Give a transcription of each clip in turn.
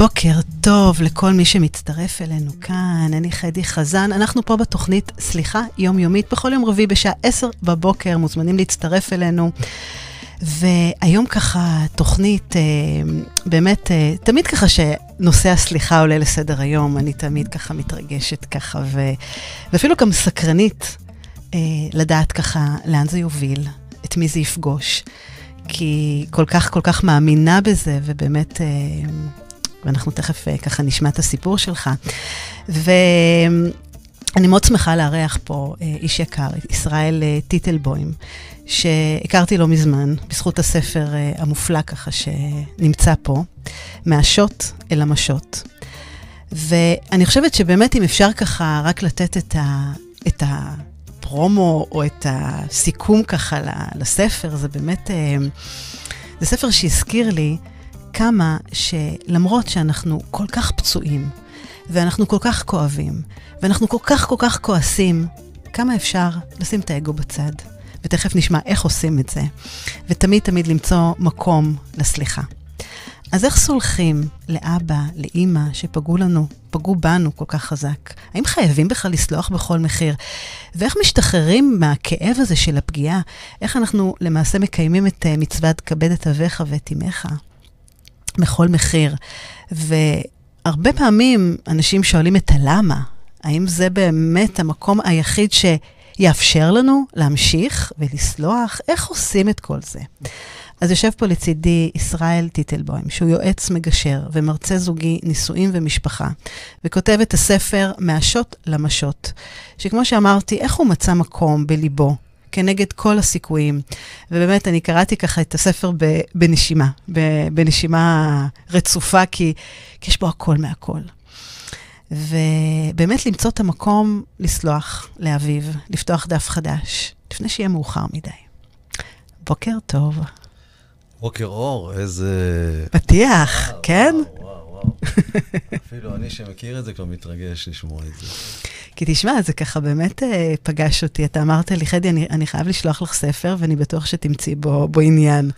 בוקר טוב לכל מי שמצטרף אלינו כאן, אני חדי חזן. אנחנו פה בתוכנית סליחה יומיומית, בכל יום רביעי בשעה 10 בבוקר, מוזמנים להצטרף אלינו. והיום ככה תוכנית, אה, באמת, אה, תמיד ככה שנושא הסליחה עולה לסדר היום, אני תמיד ככה מתרגשת ככה, ו, ואפילו גם סקרנית אה, לדעת ככה לאן זה יוביל, את מי זה יפגוש. כי כל כך כל כך מאמינה בזה, ובאמת, ואנחנו תכף ככה נשמע את הסיפור שלך. ואני מאוד שמחה לארח פה איש יקר, ישראל טיטלבוים, שהכרתי לא מזמן, בזכות הספר uh, המופלא ככה שנמצא פה, מהשוט אל המשות. ואני חושבת שבאמת אם אפשר ככה רק לתת את, ה, את הפרומו או את הסיכום ככה לספר, זה באמת, uh, זה ספר שהזכיר לי כמה שלמרות שאנחנו כל כך פצועים, ואנחנו כל כך כואבים, ואנחנו כל כך כל כך כועסים, כמה אפשר לשים את האגו בצד. ותכף נשמע איך עושים את זה, ותמיד תמיד למצוא מקום לסליחה. אז איך סולחים לאבא, לאימא, שפגעו לנו, פגעו בנו כל כך חזק? האם חייבים בכלל לסלוח בכל מחיר? ואיך משתחררים מהכאב הזה של הפגיעה? איך אנחנו למעשה מקיימים את uh, מצוות כבד את אביך ואת אמך בכל מחיר? והרבה פעמים אנשים שואלים את הלמה. האם זה באמת המקום היחיד ש... יאפשר לנו להמשיך ולסלוח. איך עושים את כל זה? אז יושב פה לצידי ישראל טיטלבוים, שהוא יועץ מגשר ומרצה זוגי נישואים ומשפחה, וכותב את הספר מהשוט למשות, שכמו שאמרתי, איך הוא מצא מקום בליבו כנגד כל הסיכויים. ובאמת, אני קראתי ככה את הספר בנשימה, בנשימה רצופה, כי, כי יש בו הכל מהכל. ובאמת למצוא את המקום לסלוח לאביו, לפתוח דף חדש, לפני שיהיה מאוחר מדי. בוקר טוב. בוקר אור, איזה... פתיח, וואו, כן? וואו, וואו, וואו. אפילו אני שמכיר את זה כבר מתרגש לשמוע את זה. כי תשמע, זה ככה באמת אה, פגש אותי. אתה אמרת לי, חדי, אני, אני חייב לשלוח לך ספר, ואני בטוח שתמצאי בו, בו עניין.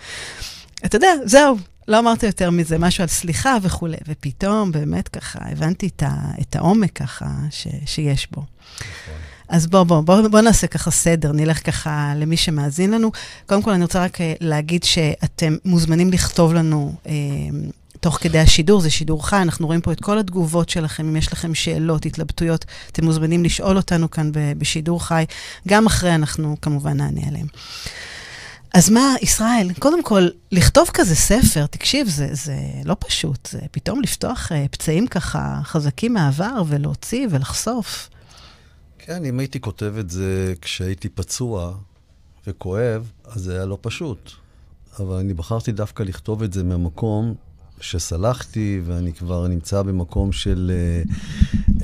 אתה יודע, זהו, לא אמרת יותר מזה, משהו על סליחה וכולי, ופתאום באמת ככה הבנתי את, ה, את העומק ככה ש, שיש בו. נכון. אז בואו, בואו, בואו בוא נעשה ככה סדר, נלך ככה למי שמאזין לנו. קודם כל, אני רוצה רק אה, להגיד שאתם מוזמנים לכתוב לנו אה, תוך כדי השידור, זה שידור חי, אנחנו רואים פה את כל התגובות שלכם, אם יש לכם שאלות, התלבטויות, אתם מוזמנים לשאול אותנו כאן בשידור חי. גם אחרי אנחנו כמובן נענה עליהם. אז מה, ישראל, קודם כל, לכתוב כזה ספר, תקשיב, זה, זה לא פשוט. זה פתאום לפתוח uh, פצעים ככה חזקים מהעבר ולהוציא ולחשוף. כן, אם הייתי כותב את זה כשהייתי פצוע וכואב, אז זה היה לא פשוט. אבל אני בחרתי דווקא לכתוב את זה מהמקום שסלחתי, ואני כבר נמצא במקום של uh,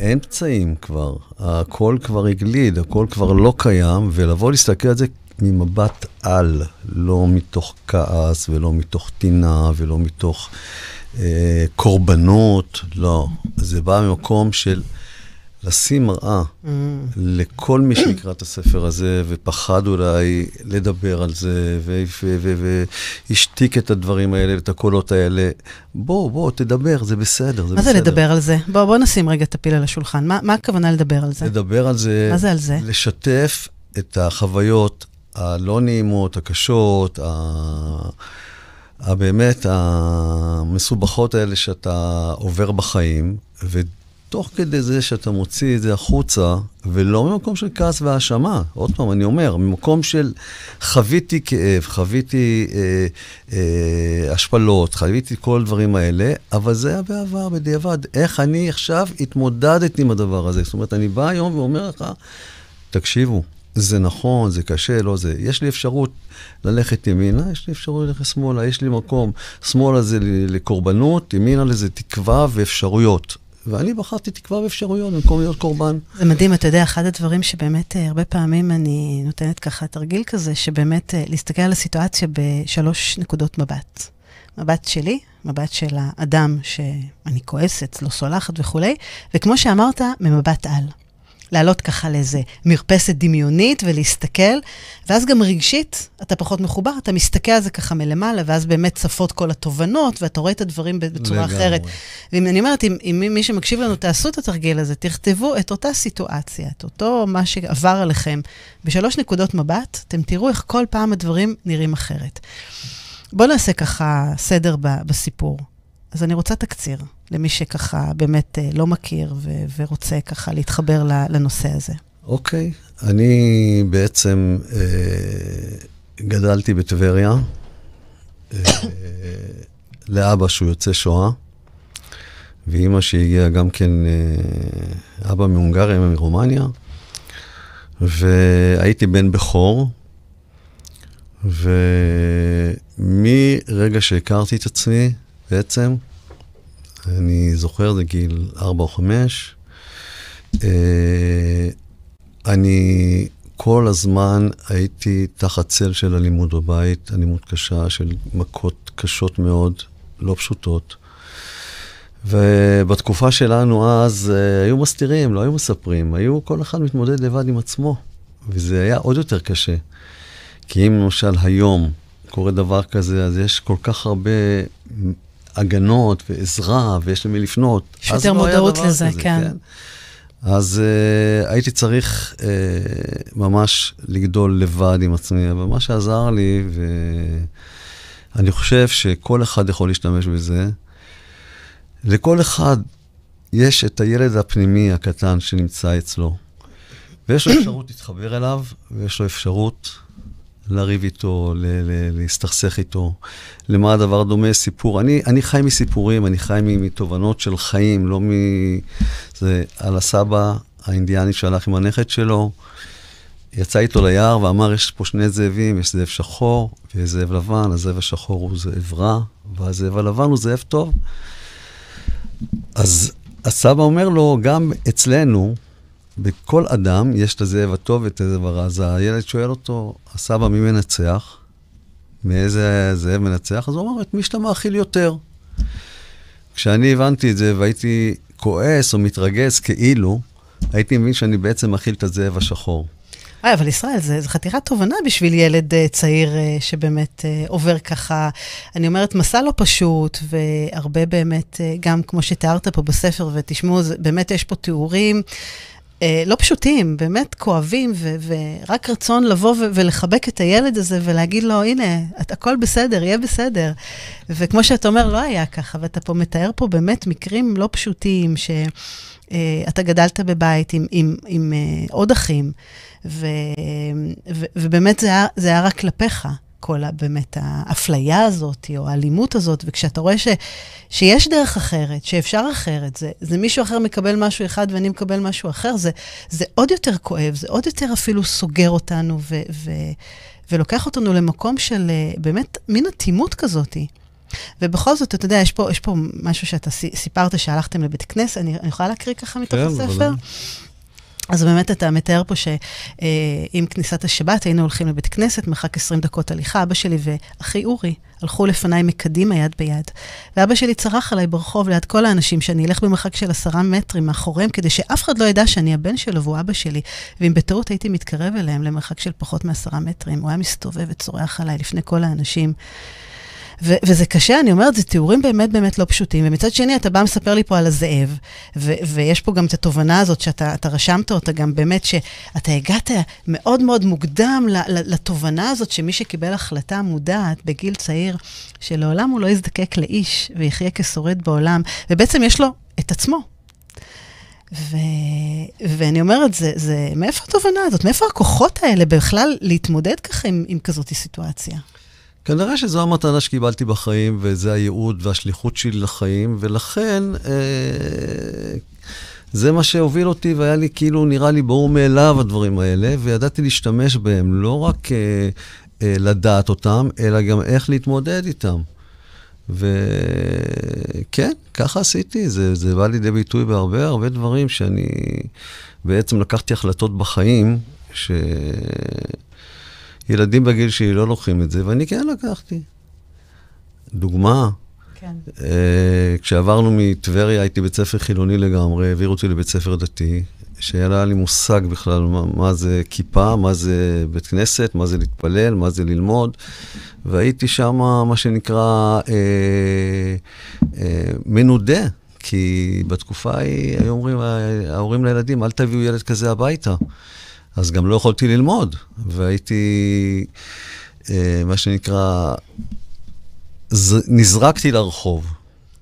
אין פצעים כבר. הכל כבר הגליד, הכל כבר לא קיים, ולבוא להסתכל על זה ממבט על, לא מתוך כעס ולא מתוך טינה ולא מתוך אה, קורבנות, לא. זה בא ממקום של לשים מראה mm. לכל מי שיקרא את הספר הזה, ופחד אולי לדבר על זה, והשתיק את הדברים האלה ואת הקולות האלה. בוא, בוא, תדבר, זה בסדר, זה מה בסדר. מה זה לדבר על זה? בוא, בוא נשים רגע את הפיל על השולחן. מה, מה הכוונה לדבר על זה? לדבר על זה... מה זה על זה? לשתף את החוויות הלא נעימות, הקשות, הבאמת המסובכות האלה שאתה עובר בחיים, ותוך כדי זה שאתה מוציא את זה החוצה, ולא ממקום של כעס והאשמה, עוד פעם, אני אומר, ממקום של חוויתי כאב, חוויתי אה, אה, השפלות, חוויתי כל הדברים האלה, אבל זה היה בעבר, בדיעבד. איך אני עכשיו התמודדתי עם הדבר הזה? זאת אומרת, אני בא היום ואומר לך, תקשיבו, זה נכון, זה קשה, לא זה. יש לי אפשרות ללכת ימינה, יש לי אפשרות ללכת שמאלה, יש לי מקום. שמאלה זה לקורבנות, ימינה לזה תקווה ואפשרויות. ואני בחרתי תקווה ואפשרויות במקום להיות קורבן. זה מדהים, אתה יודע, אחד הדברים שבאמת אה, הרבה פעמים אני נותנת ככה תרגיל כזה, שבאמת אה, להסתכל על הסיטואציה בשלוש נקודות מבט. מבט שלי, מבט של האדם שאני כועסת, לא סולחת וכולי, וכמו שאמרת, ממבט על. לעלות ככה לאיזה מרפסת דמיונית ולהסתכל, ואז גם רגשית, אתה פחות מחובר, אתה מסתכל על זה ככה מלמעלה, ואז באמת צפות כל התובנות, ואתה רואה את הדברים בצורה לגמרי. אחרת. ואם אני אומרת, אם, אם מי שמקשיב לנו, תעשו את התרגיל הזה, תכתבו את אותה סיטואציה, את אותו מה שעבר עליכם, בשלוש נקודות מבט, אתם תראו איך כל פעם הדברים נראים אחרת. בואו נעשה ככה סדר בסיפור. אז אני רוצה תקציר, למי שככה באמת אה, לא מכיר ו- ורוצה ככה להתחבר לנושא הזה. אוקיי, okay. אני בעצם אה, גדלתי בטבריה, אה, לאבא שהוא יוצא שואה, ואימא שהגיעה גם כן, אה, אבא מהונגריה, אימא מרומניה, והייתי בן בכור, ומרגע שהכרתי את עצמי, בעצם, אני זוכר, זה גיל 4 או 5, אה, אני כל הזמן הייתי תחת צל של אלימות בבית, אלימות קשה, של מכות קשות מאוד, לא פשוטות. ובתקופה שלנו אז uh, היו מסתירים, לא היו מספרים, היו, כל אחד מתמודד לבד עם עצמו, וזה היה עוד יותר קשה. כי אם למשל היום קורה דבר כזה, אז יש כל כך הרבה הגנות ועזרה, ויש למי לפנות. יש יותר לא מודעות לזה, כזה, כן. כן. אז uh, הייתי צריך uh, ממש לגדול לבד עם עצמי, אבל מה שעזר לי, ואני חושב שכל אחד יכול להשתמש בזה, לכל אחד יש את הילד הפנימי הקטן שנמצא אצלו, ויש לו אפשרות להתחבר אליו, ויש לו אפשרות לריב איתו, להסתכסך איתו. למה הדבר דומה? סיפור. אני, אני חי מסיפורים, אני חי מתובנות של חיים, לא מ... זה על הסבא האינדיאני שהלך עם הנכד שלו, יצא איתו ליער ואמר, יש פה שני זאבים, יש זאב שחור ויש זאב לבן, הזאב השחור הוא זאב רע, והזאב הלבן הוא זאב טוב. אז הסבא אומר לו, גם אצלנו, בכל אדם יש את הזאב הטוב ואת הזאב הרע. אז הילד שואל אותו, הסבא, מי מנצח? מאיזה זאב מנצח? אז הוא אמר, את מי שאתה מאכיל יותר. כשאני הבנתי את זה והייתי כועס או מתרגז כאילו, הייתי מבין שאני בעצם מאכיל את הזאב השחור. אוי, אבל ישראל, זו חתירת תובנה בשביל ילד uh, צעיר uh, שבאמת uh, עובר ככה, אני אומרת, מסע לא פשוט, והרבה באמת, uh, גם כמו שתיארת פה בספר, ותשמעו, באמת יש פה תיאורים אה, לא פשוטים, באמת כואבים, ו- ורק רצון לבוא ו- ולחבק את הילד הזה ולהגיד לו, הנה, את, הכל בסדר, יהיה בסדר. וכמו שאתה אומר, לא היה ככה, ואתה פה מתאר פה באמת מקרים לא פשוטים, שאתה אה, גדלת בבית עם, עם, עם אה, עוד אחים, ו- ו- ובאמת זה היה, זה היה רק כלפיך. כל באמת האפליה הזאת, או האלימות הזאת, וכשאתה רואה ש, שיש דרך אחרת, שאפשר אחרת, זה, זה מישהו אחר מקבל משהו אחד ואני מקבל משהו אחר, זה, זה עוד יותר כואב, זה עוד יותר אפילו סוגר אותנו ו, ו, ולוקח אותנו למקום של אה, באמת מין אטימות כזאת. ובכל זאת, אתה יודע, יש פה, יש פה משהו שאתה סיפרת שהלכתם לבית כנסת, אני, אני יכולה להקריא ככה מתוך כן, הספר? אז באמת אתה מתאר פה שעם כניסת השבת היינו הולכים לבית כנסת, מרחק 20 דקות הליכה, אבא שלי ואחי אורי הלכו לפניי מקדימה יד ביד. ואבא שלי צרח עליי ברחוב ליד כל האנשים שאני אלך במרחק של עשרה מטרים מאחוריהם, כדי שאף אחד לא ידע שאני הבן שלו והוא אבא שלי. ואם בטעות הייתי מתקרב אליהם למרחק של פחות מעשרה מטרים, הוא היה מסתובב וצורח עליי לפני כל האנשים. ו- וזה קשה, אני אומרת, זה תיאורים באמת באמת לא פשוטים. ומצד שני, אתה בא מספר לי פה על הזאב, ו- ויש פה גם את התובנה הזאת שאתה רשמת אותה גם באמת, שאתה הגעת מאוד מאוד מוקדם לתובנה הזאת שמי שקיבל החלטה מודעת בגיל צעיר, שלעולם הוא לא יזדקק לאיש ויחיה כשורד בעולם, ובעצם יש לו את עצמו. ו... ואני אומרת, זה, זה, מאיפה התובנה הזאת? מאיפה הכוחות האלה בכלל להתמודד ככה עם, עם כזאת סיטואציה? כנראה שזו המתנה שקיבלתי בחיים, וזה הייעוד והשליחות שלי לחיים, ולכן אה, זה מה שהוביל אותי, והיה לי כאילו, נראה לי ברור מאליו הדברים האלה, וידעתי להשתמש בהם, לא רק אה, אה, לדעת אותם, אלא גם איך להתמודד איתם. וכן, ככה עשיתי, זה, זה בא לידי ביטוי בהרבה הרבה דברים שאני בעצם לקחתי החלטות בחיים, ש... ילדים בגיל שלי לא לוקחים את זה, ואני כן לקחתי. דוגמה, כן. uh, כשעברנו מטבריה, הייתי בית ספר חילוני לגמרי, העבירו אותי לבית ספר דתי. שהיה לי מושג בכלל מה, מה זה כיפה, מה זה בית כנסת, מה זה להתפלל, מה זה ללמוד. והייתי שם, מה שנקרא, אה, אה, מנודה. כי בתקופה ההיא היו אומרים, ההורים לילדים, אל תביאו ילד כזה הביתה. אז גם לא יכולתי ללמוד, והייתי, אה, מה שנקרא, ז, נזרקתי לרחוב.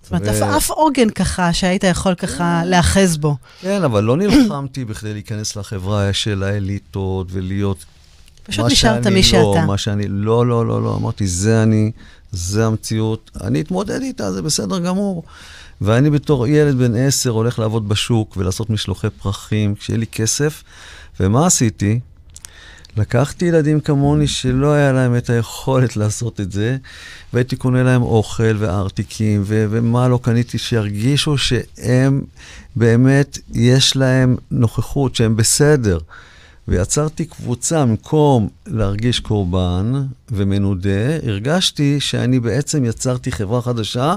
זאת אומרת, ו... אף עוגן ככה, שהיית יכול ככה להאחז בו. כן, אבל לא נלחמתי בכדי להיכנס לחברה של האליטות ולהיות... פשוט נשארת מי שאתה. לא, מה שאני, לא, לא, לא, לא, אמרתי, זה אני, זה המציאות, אני אתמודד איתה, זה בסדר גמור. ואני בתור ילד בן עשר הולך לעבוד בשוק ולעשות משלוחי פרחים, כשיהיה לי כסף. ומה עשיתי? לקחתי ילדים כמוני שלא היה להם את היכולת לעשות את זה, והייתי קונה להם אוכל וארטיקים, ו- ומה לא קניתי, שירגישו שהם באמת, יש להם נוכחות, שהם בסדר. ויצרתי קבוצה, במקום להרגיש קורבן ומנודה, הרגשתי שאני בעצם יצרתי חברה חדשה,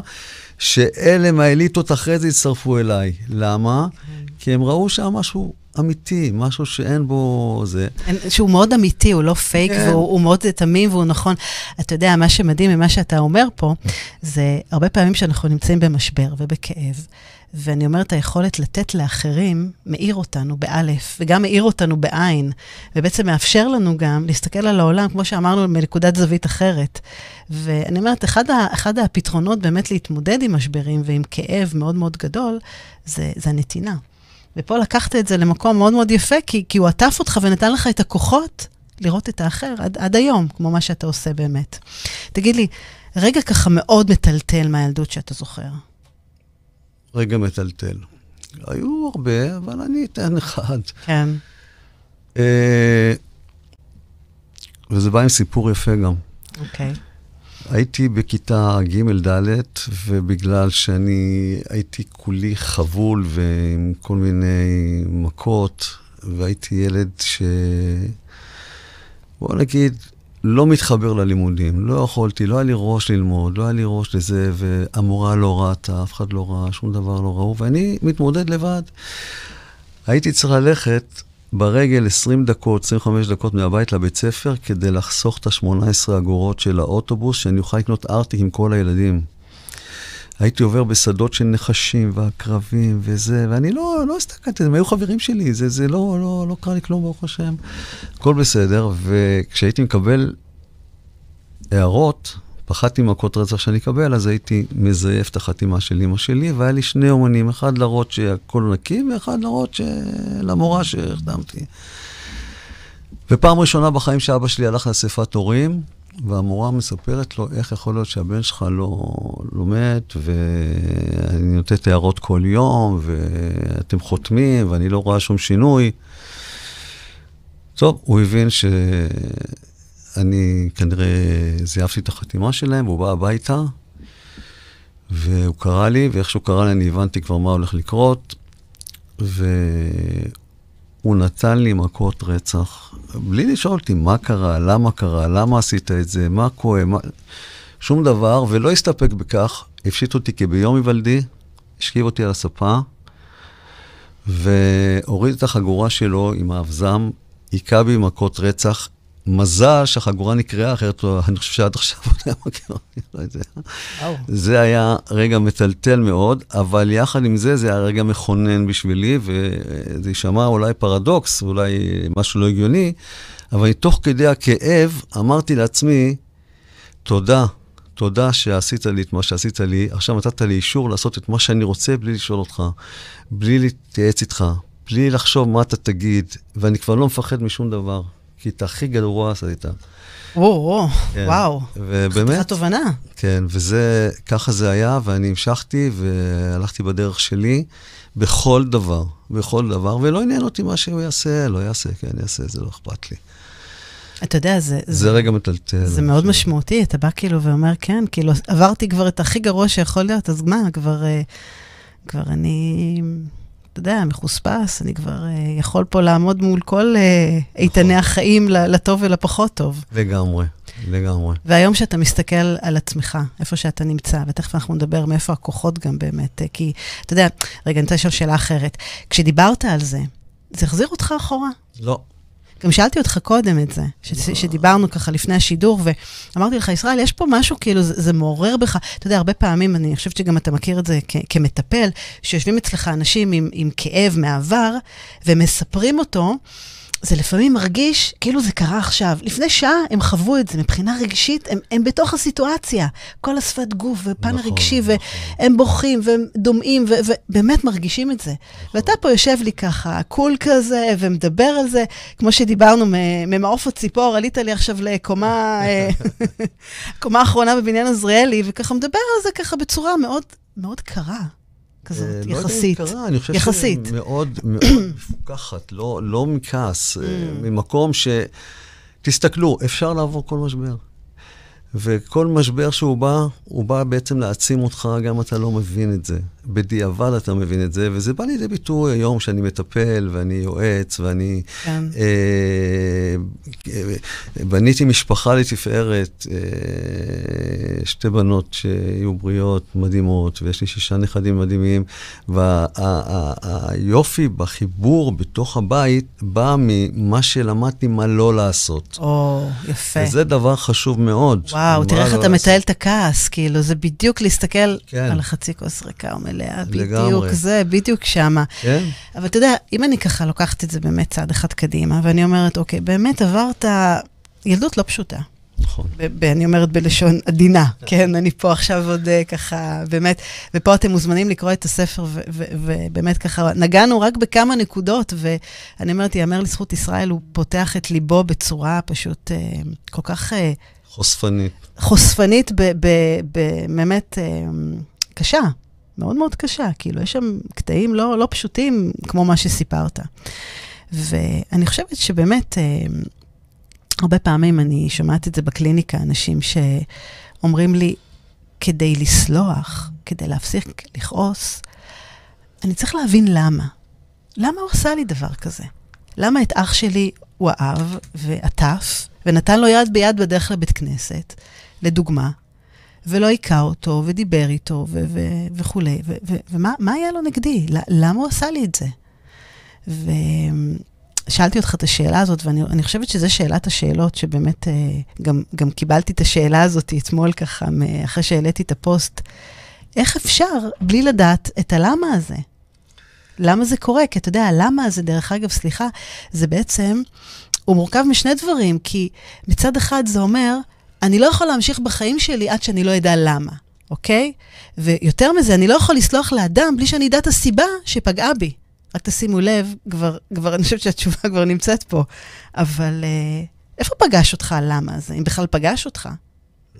שאלה מהאליטות אחרי זה יצטרפו אליי. למה? כי הם ראו שם משהו אמיתי, משהו שאין בו זה. שהוא מאוד אמיתי, הוא לא פייק, כן. והוא מאוד תמים והוא נכון. אתה יודע, מה שמדהים ממה שאתה אומר פה, זה הרבה פעמים שאנחנו נמצאים במשבר ובכאב, ואני אומרת, היכולת לתת לאחרים מאיר אותנו באלף, וגם מאיר אותנו בעין, ובעצם מאפשר לנו גם להסתכל על העולם, כמו שאמרנו, מנקודת זווית אחרת. ואני אומרת, אחד, ה, אחד הפתרונות באמת להתמודד עם משברים ועם כאב מאוד מאוד גדול, זה, זה הנתינה. ופה לקחת את זה למקום מאוד מאוד יפה, כי, כי הוא עטף אותך ונתן לך את הכוחות לראות את האחר עד, עד היום, כמו מה שאתה עושה באמת. תגיד לי, רגע ככה מאוד מטלטל מהילדות שאתה זוכר. רגע מטלטל. היו הרבה, אבל אני אתן אחד. כן. אה, וזה בא עם סיפור יפה גם. אוקיי. Okay. הייתי בכיתה ג'-ד', ובגלל שאני הייתי כולי חבול ועם כל מיני מכות, והייתי ילד ש... בוא נגיד, לא מתחבר ללימודים. לא יכולתי, לא היה לי ראש ללמוד, לא היה לי ראש לזה, והמורה לא ראתה, אף אחד לא ראה, שום דבר לא ראו, ואני מתמודד לבד. הייתי צריך ללכת ברגל 20 דקות, 25 דקות מהבית לבית ספר, כדי לחסוך את ה-18 אגורות של האוטובוס, שאני אוכל לקנות ארטיק עם כל הילדים. הייתי עובר בשדות של נחשים ועקרבים וזה, ואני לא, לא הסתכלתי, הם היו חברים שלי, זה, זה לא, לא, לא קרה לי כלום, ברוך השם. הכל בסדר, וכשהייתי מקבל הערות, פחדתי מכות רצח שאני אקבל, אז הייתי מזייף את החתימה של אמא שלי, והיה לי שני אומנים, אחד להראות שהכל נקי, ואחד להראות למורה שהחתמתי. ופעם ראשונה בחיים שאבא שלי הלך לאספת הורים, והמורה מספרת לו איך יכול להיות שהבן שלך לא לומד, ואני נותנת הערות כל יום, ואתם חותמים, ואני לא רואה שום שינוי. טוב, הוא הבין ש... אני כנראה זייפתי את החתימה שלהם, והוא בא הביתה, והוא קרא לי, ואיך שהוא קרא לי אני הבנתי כבר מה הולך לקרות, והוא נתן לי מכות רצח, בלי לשאול אותי מה קרה, למה קרה, למה עשית את זה, מה כואב, מה... שום דבר, ולא הסתפק בכך, הפשיט אותי כביום היוולדי, השכיב אותי על הספה, והוריד את החגורה שלו עם האבזם, היכה בי מכות רצח, מזל שהחגורה נקרעה, אחרת אני חושב שעד עכשיו הוא היה מכיר אותי, לא. זה היה רגע מטלטל מאוד, אבל יחד עם זה, זה היה רגע מכונן בשבילי, וזה יישמע אולי פרדוקס, אולי משהו לא הגיוני, אבל תוך כדי הכאב אמרתי לעצמי, תודה, תודה שעשית לי את מה שעשית לי, עכשיו נתת לי אישור לעשות את מה שאני רוצה בלי לשאול אותך, בלי להתייעץ איתך, בלי לחשוב מה אתה תגיד, ואני כבר לא מפחד משום דבר. כי את הכי גרוע עשית. וואו, כן. וואו. ובאמת... חתיכת תובנה. כן, וזה, ככה זה היה, ואני המשכתי והלכתי בדרך שלי בכל דבר, בכל דבר, ולא עניין אותי מה שהוא יעשה, לא יעשה, כן, יעשה, זה לא אכפת לי. אתה יודע, זה... זה, זה רגע מטלטל. זה מאוד חושב. משמעותי, אתה בא כאילו ואומר, כן, כאילו, עברתי כבר את הכי גרוע שיכול להיות, אז מה, כבר, אה, כבר אני... אתה יודע, מחוספס, אני כבר uh, יכול פה לעמוד מול כל uh, איתני החיים לטוב ולפחות טוב. לגמרי, לגמרי. והיום שאתה מסתכל על עצמך, איפה שאתה נמצא, ותכף אנחנו נדבר מאיפה הכוחות גם באמת, uh, כי, אתה יודע, רגע, אני רוצה לשאול שאלה אחרת. כשדיברת על זה, זה החזיר אותך אחורה? לא. גם שאלתי אותך קודם את זה, ש-. שדיברנו ככה לפני השידור, ואמרתי לך, ישראל, יש פה משהו, כאילו, זה, זה מעורר בך. אתה יודע, הרבה פעמים, אני חושבת שגם אתה מכיר את זה כ- כמטפל, שיושבים אצלך אנשים עם, עם כאב מהעבר, ומספרים אותו, זה לפעמים מרגיש כאילו זה קרה עכשיו. לפני שעה הם חוו את זה, מבחינה רגשית, הם, הם בתוך הסיטואציה. כל השפת גוף ופן נכון, הרגשי, נכון. והם בוכים והם דומעים, ובאמת מרגישים את זה. ואתה פה יושב לי ככה, קול כזה, ומדבר על זה, כמו שדיברנו ממעוף הציפור, עלית לי עכשיו לקומה, אה, קומה האחרונה בבניין עזריאלי, וככה מדבר על זה ככה בצורה מאוד, מאוד קרה. כזאת, אה, יחסית. לא יודע אם קרה, אני חושב יחסית. שמאוד מאוד מפוקחת, לא, לא מכעס, Mm. אה, ממקום ש... תסתכלו, אפשר לעבור כל משבר. וכל משבר שהוא בא, הוא בא בעצם להעצים אותך, גם אתה לא מבין את זה. בדיעבד אתה מבין את זה, וזה בא לידי ביטוי היום שאני מטפל, ואני יועץ, ואני... כן. אה, בניתי משפחה לתפארת, אה, שתי בנות שיהיו בריאות מדהימות, ויש לי שישה נכדים מדהימים, והיופי בחיבור בתוך הבית בא ממה שלמדתי מה לא לעשות. או, יפה. וזה דבר חשוב מאוד. וואו, מה תראה איך אתה. מתעל את הכעס, כאילו, זה בדיוק להסתכל כן. על החצי כוס ריקה או מלאה, בדיוק לגמרי. זה, בדיוק שמה. כן? אבל אתה יודע, אם אני ככה לוקחת את זה באמת צעד אחד קדימה, ואני אומרת, אוקיי, באמת עברת ילדות לא פשוטה. נכון. ב- ב- אני אומרת בלשון עדינה, כן? אני פה עכשיו עוד אה, ככה, באמת, ופה אתם מוזמנים לקרוא את הספר, ו- ו- ובאמת ככה, נגענו רק בכמה נקודות, ואני אומרת, יאמר לזכות ישראל, הוא פותח את ליבו בצורה פשוט אה, כל כך אה, חושפנית. חושפנית, באמת אה, קשה, מאוד מאוד קשה. כאילו, יש שם קטעים לא, לא פשוטים, כמו מה שסיפרת. ואני חושבת שבאמת, אה, הרבה פעמים אני שומעת את זה בקליניקה, אנשים שאומרים לי, כדי לסלוח, כדי להפסיק לכעוס, אני צריך להבין למה. למה הוא עשה לי דבר כזה? למה את אח שלי הוא אהב ועטף, ונתן לו יד ביד בדרך לבית כנסת, לדוגמה, ולא היכה אותו, ודיבר איתו, ו- ו- וכולי, ו- ו- ומה מה היה לו נגדי? למה הוא עשה לי את זה? ושאלתי אותך את השאלה הזאת, ואני אני חושבת שזו שאלת השאלות, שבאמת אה, גם, גם קיבלתי את השאלה הזאת אתמול ככה, אחרי שהעליתי את הפוסט. איך אפשר בלי לדעת את הלמה הזה? למה זה קורה? כי אתה יודע, הלמה הזה, דרך אגב, סליחה, זה בעצם, הוא מורכב משני דברים, כי מצד אחד זה אומר, אני לא יכול להמשיך בחיים שלי עד שאני לא אדע למה, אוקיי? ויותר מזה, אני לא יכול לסלוח לאדם בלי שאני אדע את הסיבה שפגעה בי. רק תשימו לב, כבר, כבר, אני חושבת שהתשובה כבר נמצאת פה, אבל אה, איפה פגש אותך הלמה הזה, אם בכלל פגש אותך?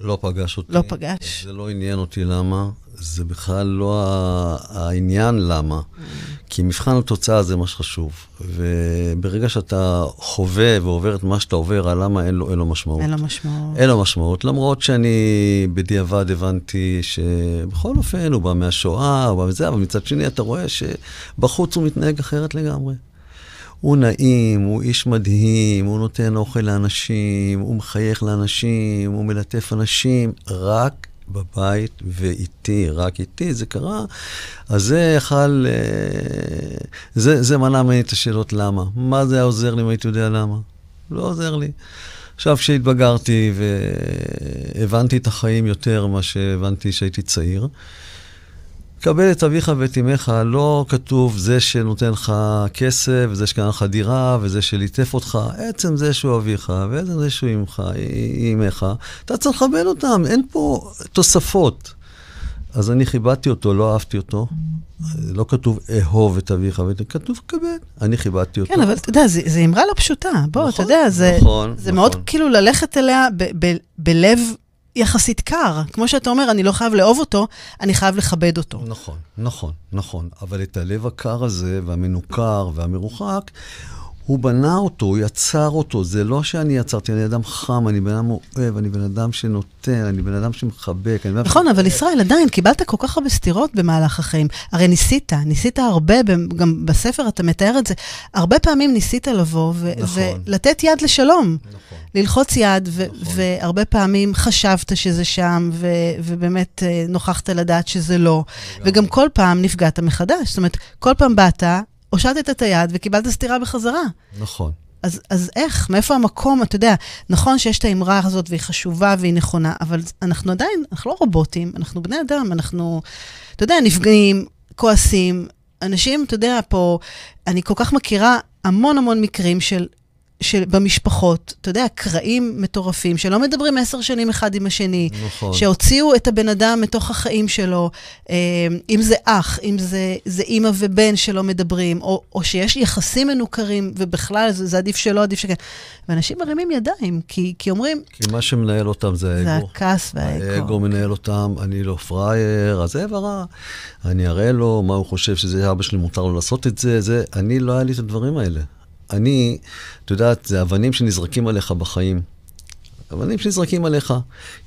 לא פגש אותי. לא פגש. זה לא עניין אותי למה, זה בכלל לא העניין למה. כי מבחן התוצאה זה מה שחשוב. וברגע שאתה חווה ועובר את מה שאתה עובר, הלמה אין לו, אין לו משמעות. אין לו משמעות. אין לו משמעות, למרות שאני בדיעבד הבנתי שבכל אופן הוא בא מהשואה, הוא בא מזה, אבל מצד שני אתה רואה שבחוץ הוא מתנהג אחרת לגמרי. הוא נעים, הוא איש מדהים, הוא נותן אוכל לאנשים, הוא מחייך לאנשים, הוא מלטף אנשים, רק בבית ואיתי, רק איתי, זה קרה. אז זה יכל, אה, זה, זה מנע ממני את השאלות למה. מה זה היה עוזר לי אם הייתי יודע למה? לא עוזר לי. עכשיו, כשהתבגרתי והבנתי את החיים יותר ממה שהבנתי כשהייתי צעיר, קבל את אביך ואת אמך, לא כתוב זה שנותן לך כסף, וזה שקנה לך דירה, וזה שליטף אותך. עצם זה שהוא אביך, ועצם זה שהוא אמך, אמך, אתה צריך לכבד אותם, אין פה תוספות. אז אני כיבדתי אותו, לא אהבתי אותו. לא כתוב אהוב את אביך, כתוב כבד. אני כיבדתי אותו. כן, אבל אתה יודע, זו אמרה לא פשוטה. בוא, אתה נכון, יודע, זה, נכון, זה נכון. מאוד כאילו ללכת אליה ב- ב- בלב יחסית קר. כמו שאתה אומר, אני לא חייב לאהוב אותו, אני חייב לכבד אותו. נכון, נכון, נכון. אבל את הלב הקר הזה, והמנוכר והמרוחק, הוא בנה אותו, הוא יצר אותו. זה לא שאני יצרתי, אני אדם חם, אני בן אדם אוהב, אני בן אדם שנותן, אני בן אדם שמחבק. אני נכון, אבל ישראל, עדיין, קיבלת כל כך הרבה סתירות במהלך החיים. הרי ניסית, ניסית הרבה, גם בספר אתה מתאר את זה. הרבה פעמים ניסית לבוא ו- נכון. ולתת יד לשלום. נכון. ללחוץ יד, ו- נכון. והרבה פעמים חשבת שזה שם, ו- ובאמת אה, נוכחת לדעת שזה לא. וגם כל פעם נפגעת מחדש. זאת אומרת, כל פעם באת, הושטת את היד וקיבלת סטירה בחזרה. נכון. אז, אז איך? מאיפה המקום? אתה יודע, נכון שיש את האמרה הזאת והיא חשובה והיא נכונה, אבל אנחנו עדיין, אנחנו לא רובוטים, אנחנו בני אדם, אנחנו, אתה יודע, נפגעים, כועסים. אנשים, אתה יודע, פה, אני כל כך מכירה המון המון מקרים של שבמשפחות, אתה יודע, קרעים מטורפים, שלא מדברים עשר שנים אחד עם השני, נכון. שהוציאו את הבן אדם מתוך החיים שלו, אה, אם זה אח, אם זה, זה אימא ובן שלא מדברים, או, או שיש יחסים מנוכרים, ובכלל זה, זה עדיף שלא, עדיף שכן. ואנשים מרימים ידיים, כי, כי אומרים... כי מה שמנהל אותם זה האגו. זה הכעס והאגו. האגו מנהל אותם, אני לא פראייר, אז זה ורע. אני אראה לו מה הוא חושב שזה אבא שלי, מותר לו לעשות את זה, זה, אני לא היה לי את הדברים האלה. אני, את יודעת, זה אבנים שנזרקים עליך בחיים. אבנים שנזרקים עליך.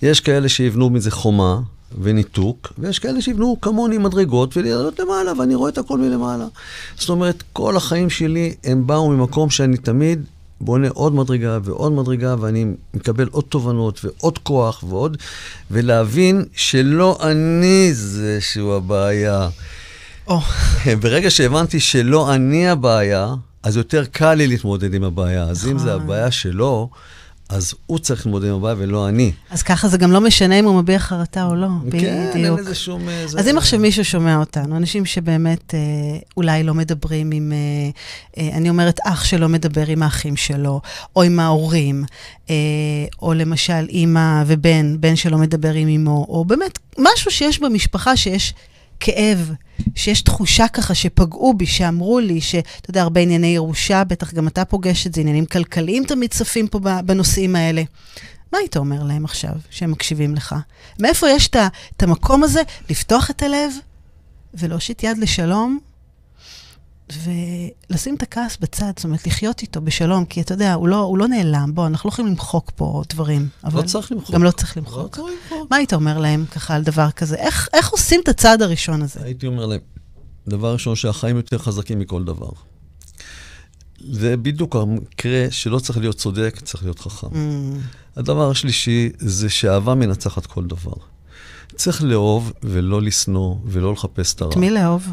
יש כאלה שיבנו מזה חומה וניתוק, ויש כאלה שיבנו כמוני מדרגות ולעלות למעלה, ואני רואה את הכל מלמעלה. זאת אומרת, כל החיים שלי הם באו ממקום שאני תמיד בונה עוד מדרגה ועוד מדרגה, ואני מקבל עוד תובנות ועוד כוח ועוד, ולהבין שלא אני זה שהוא הבעיה. Oh. ברגע שהבנתי שלא אני הבעיה, אז יותר קל לי להתמודד עם הבעיה. אז אם זה נכון. הבעיה שלו, אז הוא צריך להתמודד עם הבעיה ולא אני. אז ככה זה גם לא משנה אם הוא מביע חרטה או לא, כן, בדיוק. אין לזה שום... אה, אז אם עכשיו מישהו שומע אותנו, אנשים שבאמת אה, אולי לא מדברים עם, אה, אה, אני אומרת, אח שלא מדבר עם האחים שלו, או עם ההורים, אה, או למשל אימא ובן, בן שלא מדבר עם אמו, או באמת משהו שיש במשפחה שיש כאב, שיש תחושה ככה שפגעו בי, שאמרו לי, שאתה יודע, הרבה ענייני ירושה, בטח גם אתה פוגש את זה, עניינים כלכליים תמיד צפים פה בנושאים האלה. מה היית אומר להם עכשיו, שהם מקשיבים לך? מאיפה יש את המקום הזה לפתוח את הלב ולהושיט יד לשלום ולשים את הכעס בצד, זאת אומרת, לחיות איתו בשלום, כי אתה יודע, הוא לא, הוא לא נעלם. בוא, אנחנו לא יכולים למחוק פה דברים. אבל לא צריך למחוק. גם לא צריך למחוק. לא צריך למחוק. מה היית אומר להם ככה על דבר כזה? איך, איך עושים את הצעד הראשון הזה? הייתי אומר להם, דבר ראשון, שהחיים יותר חזקים מכל דבר. זה בדיוק המקרה שלא צריך להיות צודק, צריך להיות חכם. Mm. הדבר השלישי זה שאהבה מנצחת כל דבר. צריך לאהוב ולא לשנוא ולא לחפש את הרע. את מי לאהוב?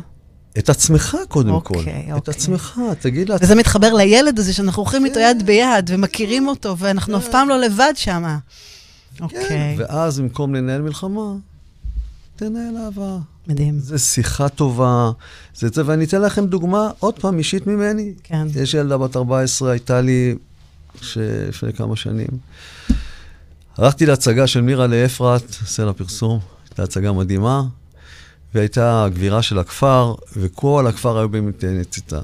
את עצמך קודם אוקיי, כל. אוקיי. את עצמך, תגיד לעצמך. וזה מתחבר לילד הזה שאנחנו הולכים איתו יד ביד ומכירים אותו, ואנחנו אף פעם לא לבד שם. כן, אוקיי. ואז במקום לנהל מלחמה, תנהל אהבה. מדהים. זה שיחה טובה, זה זה, ואני אתן לכם דוגמה, עוד פעם, אישית ממני. כן. יש ילדה בת 14, הייתה לי לפני כמה שנים. הלכתי להצגה של מירה לאפרת, סלע פרסום, הייתה הצגה מדהימה. והייתה גבירה של הכפר, וכל הכפר היו במציתה.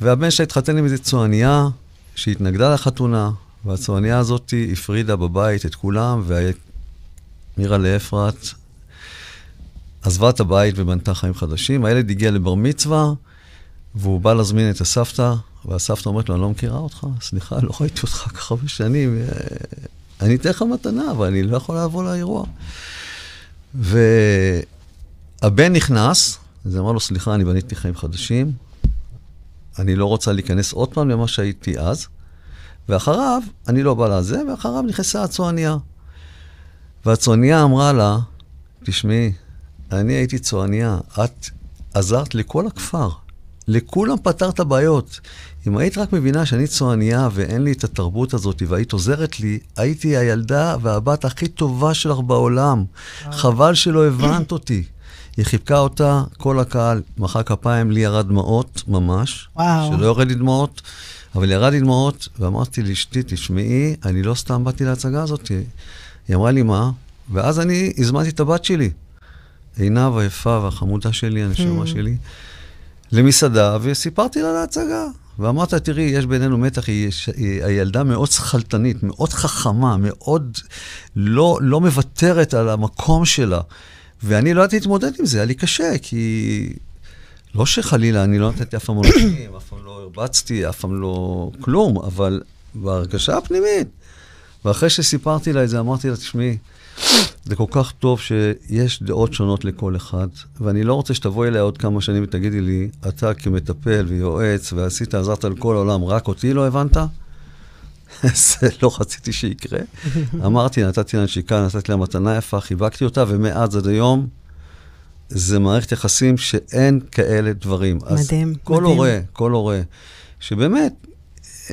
והבן שלה התחתן עם איזו צועניה שהתנגדה לחתונה, והצועניה הזאת הפרידה בבית את כולם, ומירה לאפרת עזבה את הבית ובנתה חיים חדשים. הילד הגיע לבר מצווה, והוא בא להזמין את הסבתא, והסבתא אומרת לו, אני לא מכירה אותך, סליחה, לא ראיתי אותך ככה הרבה שנים, אה, אני אתן לך מתנה, אבל אני לא יכול לבוא לאירוע. ו... הבן נכנס, אז אמר לו, סליחה, אני בניתי חיים חדשים, אני לא רוצה להיכנס עוד פעם למה שהייתי אז, ואחריו, אני לא בא לזה, ואחריו נכנסה הצועניה. והצועניה אמרה לה, תשמעי, אני הייתי צועניה, את עזרת לכל הכפר, לכולם פתרת בעיות. אם היית רק מבינה שאני צועניה ואין לי את התרבות הזאת והיית עוזרת לי, הייתי הילדה והבת הכי טובה שלך בעולם. חבל שלא הבנת אותי. היא חיבקה אותה, כל הקהל מחא כפיים, לי ירד דמעות ממש. וואו. שלא יורד לי דמעות, אבל ירד לי דמעות, ואמרתי לאשתי, תשמעי, אני לא סתם באתי להצגה הזאת. היא אמרה לי, מה? ואז אני הזמנתי את הבת שלי, עינב היפה והחמודה שלי, הנשמה mm. שלי, למסעדה, וסיפרתי לה על ההצגה. ואמרת, תראי, יש בינינו מתח, היא, היא הילדה מאוד שכלתנית, מאוד חכמה, מאוד לא, לא מוותרת על המקום שלה. ואני לא ידעתי להתמודד עם זה, היה לי קשה, כי לא שחלילה, אני לא נתתי אף פעם מולכים, אף פעם לא הרבצתי, אף פעם לא כלום, אבל בהרגשה הפנימית. ואחרי שסיפרתי לה את זה, אמרתי לה, תשמעי, זה כל כך טוב שיש דעות שונות לכל אחד, ואני לא רוצה שתבואי אליה עוד כמה שנים ותגידי לי, אתה כמטפל ויועץ ועשית, עזרת לכל העולם, רק אותי לא הבנת? זה לא רציתי שיקרה. אמרתי, נתתי לה נשיקה, נתתי לה מתנה יפה, חיבקתי אותה, ומאז עד היום, זה מערכת יחסים שאין כאלה דברים. מדהים, אז כל מדהים. הורה, כל הורה, שבאמת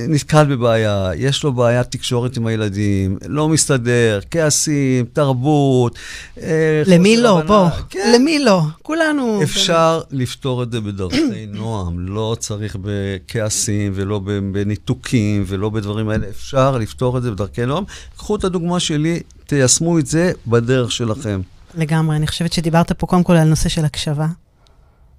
נתקל בבעיה, יש לו בעיית תקשורת עם הילדים, לא מסתדר, כעסים, תרבות. אה, למי לא? הבנה. בוא, כן. למי לא? כולנו... אפשר לפתור את זה בדרכי נועם, לא צריך בכעסים ולא בניתוקים ולא בדברים האלה, אפשר לפתור את זה בדרכי נועם. קחו את הדוגמה שלי, תיישמו את זה בדרך שלכם. לגמרי, אני חושבת שדיברת פה קודם כל על נושא של הקשבה.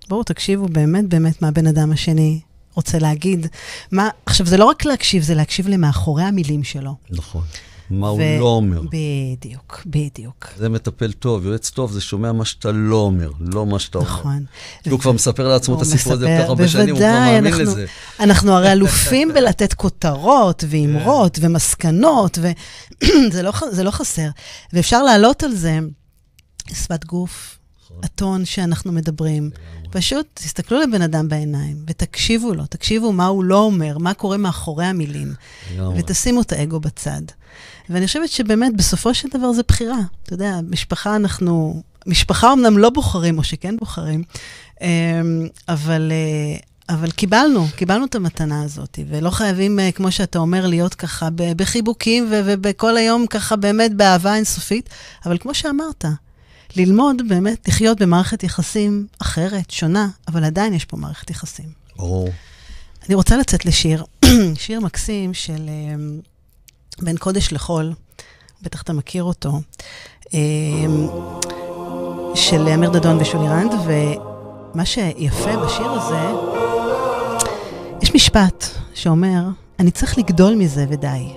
בואו תקשיבו באמת באמת מה הבן אדם השני רוצה להגיד. מה, עכשיו, זה לא רק להקשיב, זה להקשיב למאחורי המילים שלו. נכון. מה הוא ו- לא אומר. בדיוק, בדיוק. זה מטפל טוב, יועץ טוב, זה שומע מה שאתה לא אומר, לא מה שאתה אומר. נכון. כי הוא כבר מספר לעצמו את הוא הסיפור הזה כל כך הרבה שנים, הוא כבר מאמין אנחנו- לזה. אנחנו הרי אלופים בלתת כותרות ואמרות כן. ומסקנות, וזה לא, לא חסר. ואפשר לעלות על זה שפת גוף, נכון. הטון שאנחנו מדברים. פשוט תסתכלו לבן אדם בעיניים ותקשיבו לו, תקשיבו מה הוא לא אומר, מה קורה מאחורי המילים, לגמרי. ותשימו את האגו בצד. ואני חושבת שבאמת, בסופו של דבר זה בחירה. אתה יודע, משפחה אנחנו, משפחה אמנם לא בוחרים, או שכן בוחרים, אמ, אבל, אה, אבל קיבלנו, קיבלנו את המתנה הזאת, ולא חייבים, אה, כמו שאתה אומר, להיות ככה בחיבוקים ובכל היום ככה באמת באהבה אינסופית, אבל כמו שאמרת, ללמוד באמת לחיות במערכת יחסים אחרת, שונה, אבל עדיין יש פה מערכת יחסים. ברור. אני רוצה לצאת לשיר, שיר מקסים של אמ, בין קודש לחול, בטח אתה מכיר אותו, אמ, של אמיר דדון ושולי רנד, ומה שיפה בשיר הזה, יש משפט שאומר, אני צריך לגדול מזה ודי.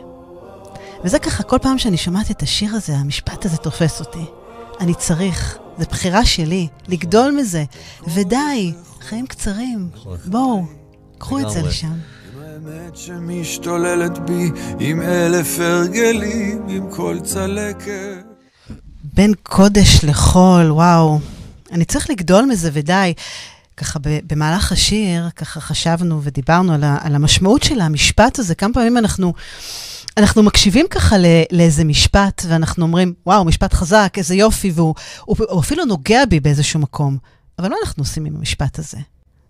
וזה ככה, כל פעם שאני שומעת את השיר הזה, המשפט הזה תופס אותי. אני צריך, זו בחירה שלי, לגדול מזה, ודי, חיים קצרים. בואו, קחו את זה. לשם. האמת שמשתוללת בי עם אלף הרגלים, עם כל צלקת. בין קודש לחול, וואו. אני צריך לגדול מזה ודי. ככה במהלך השיר, ככה חשבנו ודיברנו על, על המשמעות של המשפט הזה. כמה פעמים אנחנו, אנחנו מקשיבים ככה ל- לאיזה משפט, ואנחנו אומרים, וואו, משפט חזק, איזה יופי, והוא הוא, הוא אפילו נוגע בי באיזשהו מקום. אבל מה אנחנו עושים עם המשפט הזה?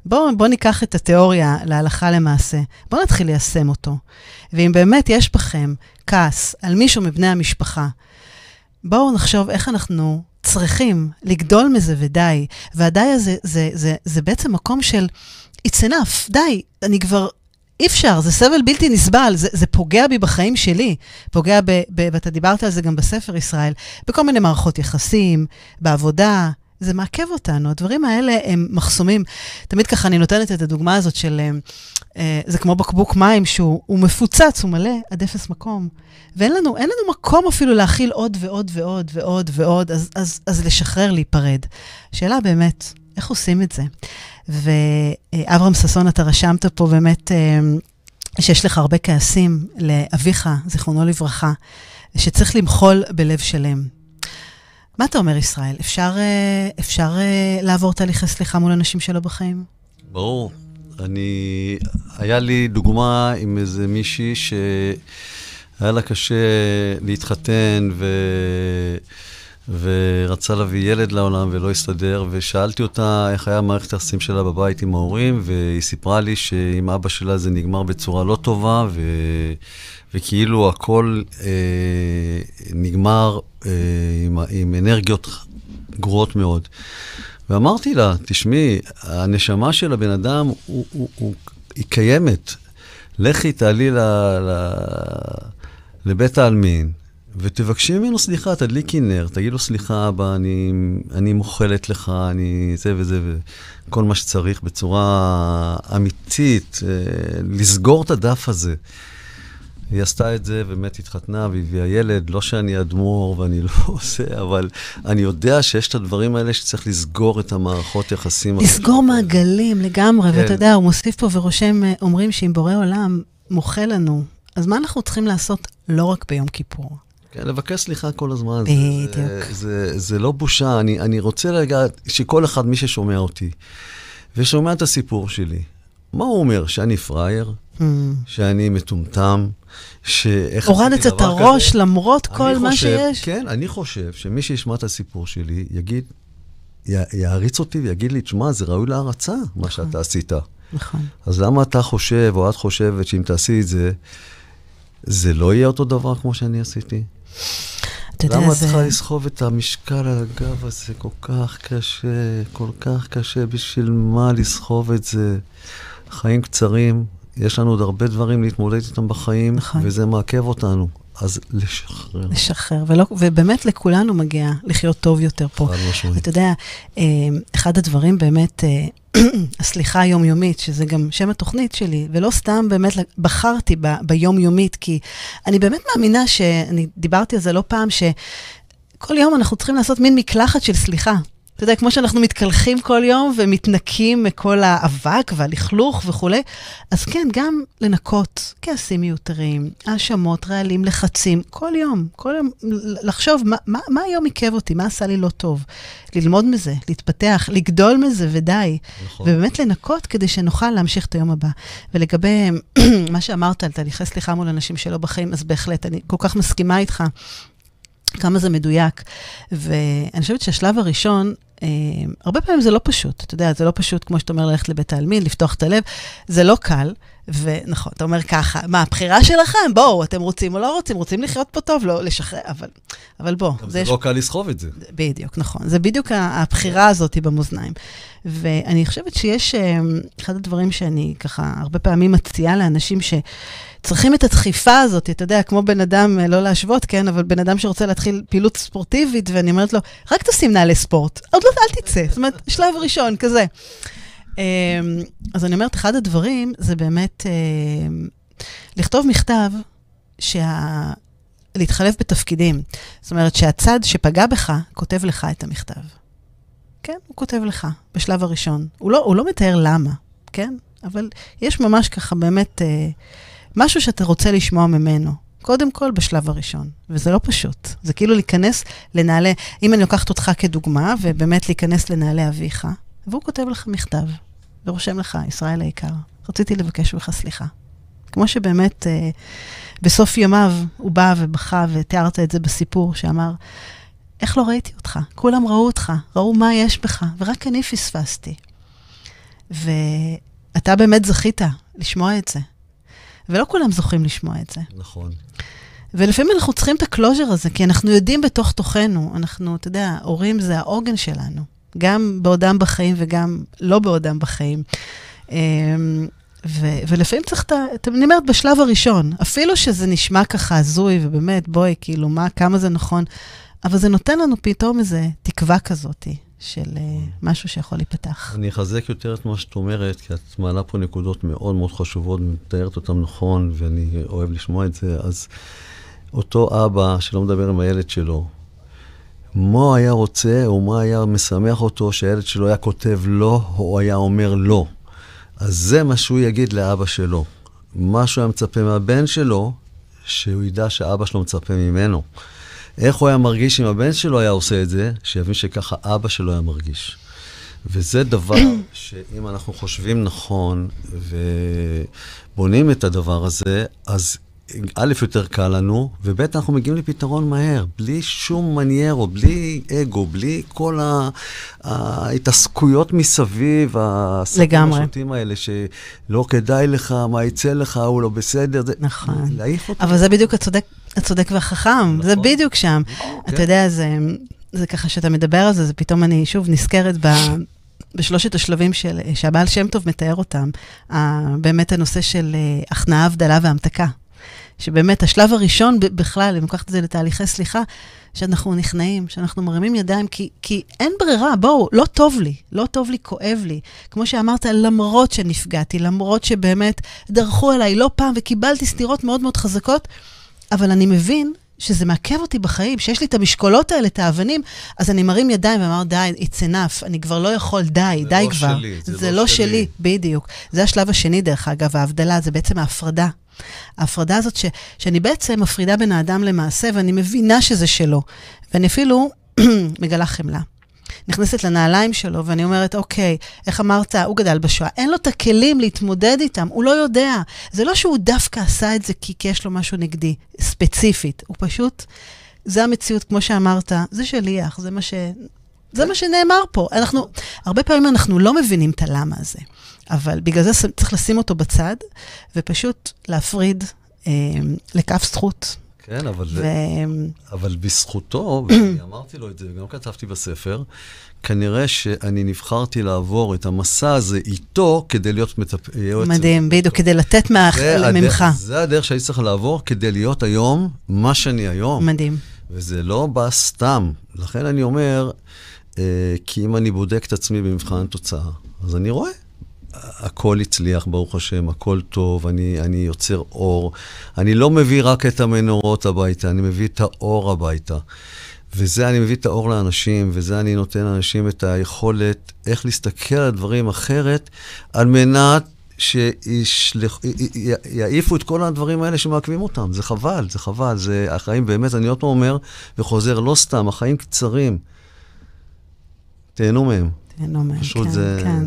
בואו בוא ניקח את התיאוריה להלכה למעשה, בואו נתחיל ליישם אותו. ואם באמת יש בכם כעס על מישהו מבני המשפחה, בואו נחשוב איך אנחנו צריכים לגדול מזה ודי. והדי הזה, זה, זה, זה בעצם מקום של it's enough, די, אני כבר, אי אפשר, זה סבל בלתי נסבל, זה, זה פוגע בי בחיים שלי. פוגע, ב, ב, ואתה דיברת על זה גם בספר ישראל, בכל מיני מערכות יחסים, בעבודה. זה מעכב אותנו, הדברים האלה הם מחסומים. תמיד ככה אני נותנת את הדוגמה הזאת של, אה, אה, זה כמו בקבוק מים שהוא הוא מפוצץ, הוא מלא עד אפס מקום. ואין לנו, לנו מקום אפילו להכיל עוד ועוד ועוד ועוד ועוד, אז, אז, אז לשחרר, להיפרד. השאלה באמת, איך עושים את זה? ואברהם ששון, אתה רשמת פה באמת אה, שיש לך הרבה כעסים לאביך, זיכרונו לברכה, שצריך למחול בלב שלם. מה אתה אומר, ישראל? אפשר, אה, אפשר אה, לעבור תהליכי סליחה מול אנשים שלא בחיים? ברור. אני, היה לי דוגמה עם איזה מישהי שהיה לה קשה להתחתן ו... ורצה להביא ילד לעולם ולא הסתדר, ושאלתי אותה איך היה מערכת היחסים שלה בבית עם ההורים, והיא סיפרה לי שעם אבא שלה זה נגמר בצורה לא טובה, ו... וכאילו הכל אה, נגמר אה, עם, עם אנרגיות גרועות מאוד. ואמרתי לה, תשמעי, הנשמה של הבן אדם, הוא, הוא, הוא, היא קיימת. לכי, תעלי ל, ל, לבית העלמין, ותבקשי ממנו סליחה, תדליקי נר, תגיד לו סליחה, אבא, אני, אני מוחלת לך, אני זה וזה, וכל מה שצריך בצורה אמיתית, אה, לסגור את הדף הזה. היא עשתה את זה, באמת התחתנה והביאה ילד. לא שאני אדמו"ר ואני לא עושה, אבל אני יודע שיש את הדברים האלה שצריך לסגור את המערכות יחסים. לסגור הקשות האלה. מעגלים לגמרי, כן. ואתה יודע, הוא מוסיף פה ורושם, אה, אומרים שאם בורא עולם מוחה לנו, אז מה אנחנו צריכים לעשות לא רק ביום כיפור? כן, לבקש סליחה כל הזמן. בדיוק. זה, זה, זה, זה לא בושה. אני, אני רוצה רגע שכל אחד, מי ששומע אותי, ושומע את הסיפור שלי, מה הוא אומר? שאני פראייר? Hmm. שאני מטומטם? שאיך הורדת את הראש כזה? למרות כל מה חושב- שיש? כן, אני חושב שמי שישמע את הסיפור שלי, יגיד, יעריץ אותי ויגיד לי, תשמע, זה ראוי להערצה, מה נכון. שאתה עשית. נכון. אז למה אתה חושב, או את חושבת, שאם תעשי את זה, זה לא יהיה אותו דבר כמו שאני עשיתי? אתה יודע, למה את זה... צריכה לסחוב את המשקל על הגב הזה כל כך קשה, כל כך קשה, בשביל מה לסחוב את זה? חיים קצרים, יש לנו עוד הרבה דברים להתמודד איתם בחיים, נכון. וזה מעכב אותנו. אז לשחרר. לשחרר, ולא, ובאמת לכולנו מגיע לחיות טוב יותר פה. חד משמעית. אתה יודע, אה, אחד הדברים באמת, אה, הסליחה היומיומית, שזה גם שם התוכנית שלי, ולא סתם באמת בחרתי ב, ביומיומית, כי אני באמת מאמינה שאני דיברתי על זה לא פעם, שכל יום אנחנו צריכים לעשות מין מקלחת של סליחה. אתה יודע, כמו שאנחנו מתקלחים כל יום ומתנקים מכל האבק והלכלוך וכולי, אז כן, גם לנקות כעסים מיותרים, האשמות, רעלים, לחצים, כל יום, כל יום לחשוב מה, מה, מה היום עיכב אותי, מה עשה לי לא טוב, ללמוד מזה, להתפתח, לגדול מזה ודי. נכון. ובאמת לנקות כדי שנוכל להמשיך את היום הבא. ולגבי מה שאמרת על תהליכי סליחה מול אנשים שלא בחיים, אז בהחלט, אני כל כך מסכימה איתך. כמה זה מדויק. ואני חושבת שהשלב הראשון, הרבה פעמים זה לא פשוט. אתה יודע, זה לא פשוט, כמו שאתה אומר, ללכת לבית העלמין, לפתוח את הלב. זה לא קל, ונכון, אתה אומר ככה, מה, הבחירה שלכם? בואו, אתם רוצים או לא רוצים? רוצים לחיות פה טוב? לא, לשחרר, אבל, אבל בוא. זה יש- לא קל לסחוב את זה. בדיוק, נכון. זה בדיוק הבחירה הזאת במאזניים. ואני חושבת שיש, אה, אחד הדברים שאני ככה הרבה פעמים מציעה לאנשים שצריכים את הדחיפה הזאת, אתה יודע, כמו בן אדם, אה, לא להשוות, כן, אבל בן אדם שרוצה להתחיל פעילות ספורטיבית, ואני אומרת לו, רק תשים נעלי ספורט, עוד לא, אל תצא. זאת אומרת, שלב ראשון, כזה. אה, אז אני אומרת, אחד הדברים זה באמת אה, לכתוב מכתב שה... להתחלף בתפקידים. זאת אומרת שהצד שפגע בך, כותב לך את המכתב. כן, הוא כותב לך, בשלב הראשון. הוא לא, הוא לא מתאר למה, כן? אבל יש ממש ככה באמת אה, משהו שאתה רוצה לשמוע ממנו. קודם כל, בשלב הראשון. וזה לא פשוט. זה כאילו להיכנס לנעלי, אם אני לוקחת אותך כדוגמה, ובאמת להיכנס לנעלי אביך, והוא כותב לך מכתב, ורושם לך, ישראל היקר, רציתי לבקש ממך סליחה. כמו שבאמת אה, בסוף ימיו הוא בא ובכה, ותיארת את זה בסיפור, שאמר, איך לא ראיתי אותך? כולם ראו אותך, ראו מה יש בך, ורק אני פספסתי. ואתה באמת זכית לשמוע את זה. ולא כולם זוכים לשמוע את זה. נכון. ולפעמים אנחנו צריכים את הקלוז'ר הזה, כי אנחנו יודעים בתוך תוכנו, אנחנו, אתה יודע, הורים זה העוגן שלנו, גם בעודם בחיים וגם לא בעודם בחיים. אמ, ו- ולפעמים צריך את ה... אני אומרת, בשלב הראשון, אפילו שזה נשמע ככה הזוי, ובאמת, בואי, כאילו, מה, כמה זה נכון, אבל זה נותן לנו פתאום איזה תקווה כזאת של uh, משהו שיכול להיפתח. אני אחזק יותר את מה שאת אומרת, כי את מעלה פה נקודות מאוד מאוד חשובות, מתארת אותן נכון, ואני אוהב לשמוע את זה. אז אותו אבא שלא מדבר עם הילד שלו, מה הוא היה רוצה, או מה היה משמח אותו שהילד שלו היה כותב לא, או היה אומר לא. אז זה מה שהוא יגיד לאבא שלו. מה שהוא היה מצפה מהבן שלו, שהוא ידע שאבא שלו מצפה ממנו. איך הוא היה מרגיש אם הבן שלו היה עושה את זה, שיבין שככה אבא שלו היה מרגיש. וזה דבר שאם אנחנו חושבים נכון ובונים את הדבר הזה, אז א', יותר קל לנו, וב', אנחנו מגיעים לפתרון מהר, בלי שום מניירו, בלי אגו, בלי כל ההתעסקויות מסביב, הסרטים. השוטים האלה, שלא כדאי לך, מה יצא לך, הוא לא בסדר, זה נכון. להעיף אותו. אבל זה בדיוק הצודק, הצודק והחכם, זה נכון. בדיוק שם. כן. אתה יודע, זה, זה ככה שאתה מדבר על זה, זה פתאום אני שוב נזכרת ב... בשלושת השלבים של, שהבעל שם טוב מתאר אותם, באמת הנושא של אה, הכנעה, הבדלה והמתקה. שבאמת השלב הראשון בכלל, אם לוקחת את זה לתהליכי סליחה, שאנחנו נכנעים, שאנחנו מרימים ידיים, כי, כי אין ברירה, בואו, לא טוב לי, לא טוב לי, כואב לי. כמו שאמרת, למרות שנפגעתי, למרות שבאמת דרכו אליי לא פעם וקיבלתי סטירות מאוד מאוד חזקות, אבל אני מבין שזה מעכב אותי בחיים, שיש לי את המשקולות האלה, את האבנים, אז אני מרים ידיים ואמר, די, it's enough, אני כבר לא יכול, די, זה די לא כבר. שלי, זה זה לא לא שלי. שלי, בדיוק. זה השלב השני, דרך אגב, ההבדלה, זה בעצם ההפרדה. ההפרדה הזאת ש, שאני בעצם מפרידה בין האדם למעשה, ואני מבינה שזה שלו. ואני אפילו מגלה חמלה. נכנסת לנעליים שלו, ואני אומרת, אוקיי, איך אמרת, הוא גדל בשואה, אין לו את הכלים להתמודד איתם, הוא לא יודע. זה לא שהוא דווקא עשה את זה כי, יש לו משהו נגדי, ספציפית. הוא פשוט, זה המציאות, כמו שאמרת, זה שליח, זה מה ש... זה מה שנאמר פה. אנחנו, הרבה פעמים אנחנו לא מבינים את הלמה הזה, אבל בגלל זה צריך לשים אותו בצד, ופשוט להפריד אה, לכף זכות. כן, אבל, ו... אבל בזכותו, ואני אמרתי לו את זה, וגם כתבתי בספר, כנראה שאני נבחרתי לעבור את המסע הזה איתו כדי להיות מטפ... יועץ. מדהים, בדיוק, כדי לתת מה... ממך. זה הדרך שהייתי צריך לעבור כדי להיות היום מה שאני היום. מדהים. וזה לא בא סתם. לכן אני אומר, אה, כי אם אני בודק את עצמי במבחן התוצאה, אז אני רואה. הכל הצליח, ברוך השם, הכל טוב, אני, אני יוצר אור. אני לא מביא רק את המנורות הביתה, אני מביא את האור הביתה. וזה אני מביא את האור לאנשים, וזה אני נותן לאנשים את היכולת איך להסתכל על דברים אחרת, על מנת שיעיפו את כל הדברים האלה שמעכבים אותם. זה חבל, זה חבל. זה החיים באמת, אני עוד פעם אומר וחוזר, לא סתם, החיים קצרים. תהנו מהם. תהנו מהם, פשוט כן, זה כן.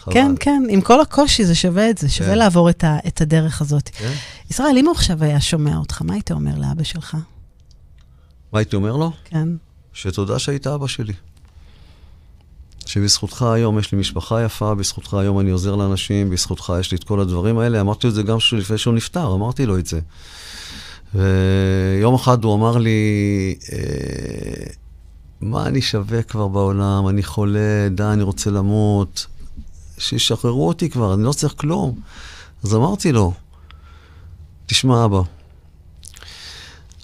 חבל. כן, כן, עם כל הקושי זה שווה את זה, שווה כן. לעבור את, ה, את הדרך הזאת. כן. ישראל, אם הוא עכשיו היה שומע אותך, מה היית אומר לאבא שלך? מה הייתי אומר לו? כן. שתודה שהיית אבא שלי. שבזכותך היום יש לי משפחה יפה, בזכותך היום אני עוזר לאנשים, בזכותך יש לי את כל הדברים האלה. אמרתי את זה גם לפני שהוא נפטר, אמרתי לו את זה. ויום אחד הוא אמר לי, אה, מה אני שווה כבר בעולם? אני חולה, די, אני רוצה למות. שישחררו אותי כבר, אני לא צריך כלום. אז אמרתי לו, תשמע, אבא,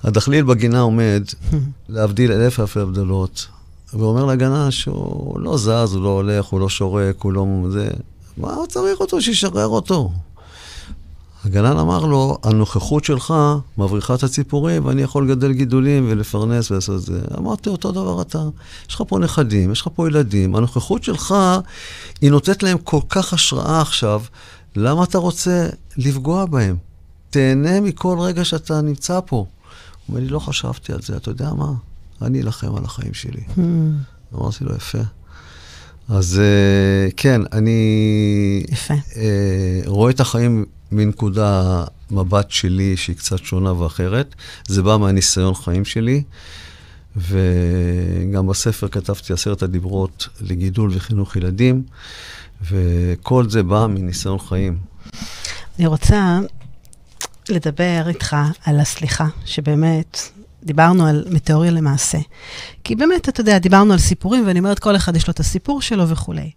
הדחליל בגינה עומד, להבדיל אלף אלפי הבדלות, ואומר לגנה שהוא לא זז, הוא לא הולך, הוא לא שורק, הוא לא... זה... מה צריך אותו? שישחרר אותו. הגנן אמר לו, הנוכחות שלך מבריחה את הציפורים, ואני יכול לגדל גידולים ולפרנס ולעשות את זה. אמרתי, אותו דבר אתה. יש לך פה נכדים, יש לך פה ילדים, הנוכחות שלך, היא נותנת להם כל כך השראה עכשיו, למה אתה רוצה לפגוע בהם? תהנה מכל רגע שאתה נמצא פה. הוא אומר לי, לא חשבתי על זה, אתה יודע מה? אני אלחם על החיים שלי. Hmm. אמרתי לו, יפה. אז uh, כן, אני... יפה. Uh, רואה את החיים מנקודה מבט שלי שהיא קצת שונה ואחרת. זה בא מהניסיון חיים שלי, וגם בספר כתבתי עשרת הדיברות לגידול וחינוך ילדים, וכל זה בא מניסיון חיים. אני רוצה לדבר איתך על הסליחה, שבאמת דיברנו על מתיאוריה למעשה. כי באמת, אתה יודע, דיברנו על סיפורים, ואני אומרת, כל אחד יש לו את הסיפור שלו וכולי.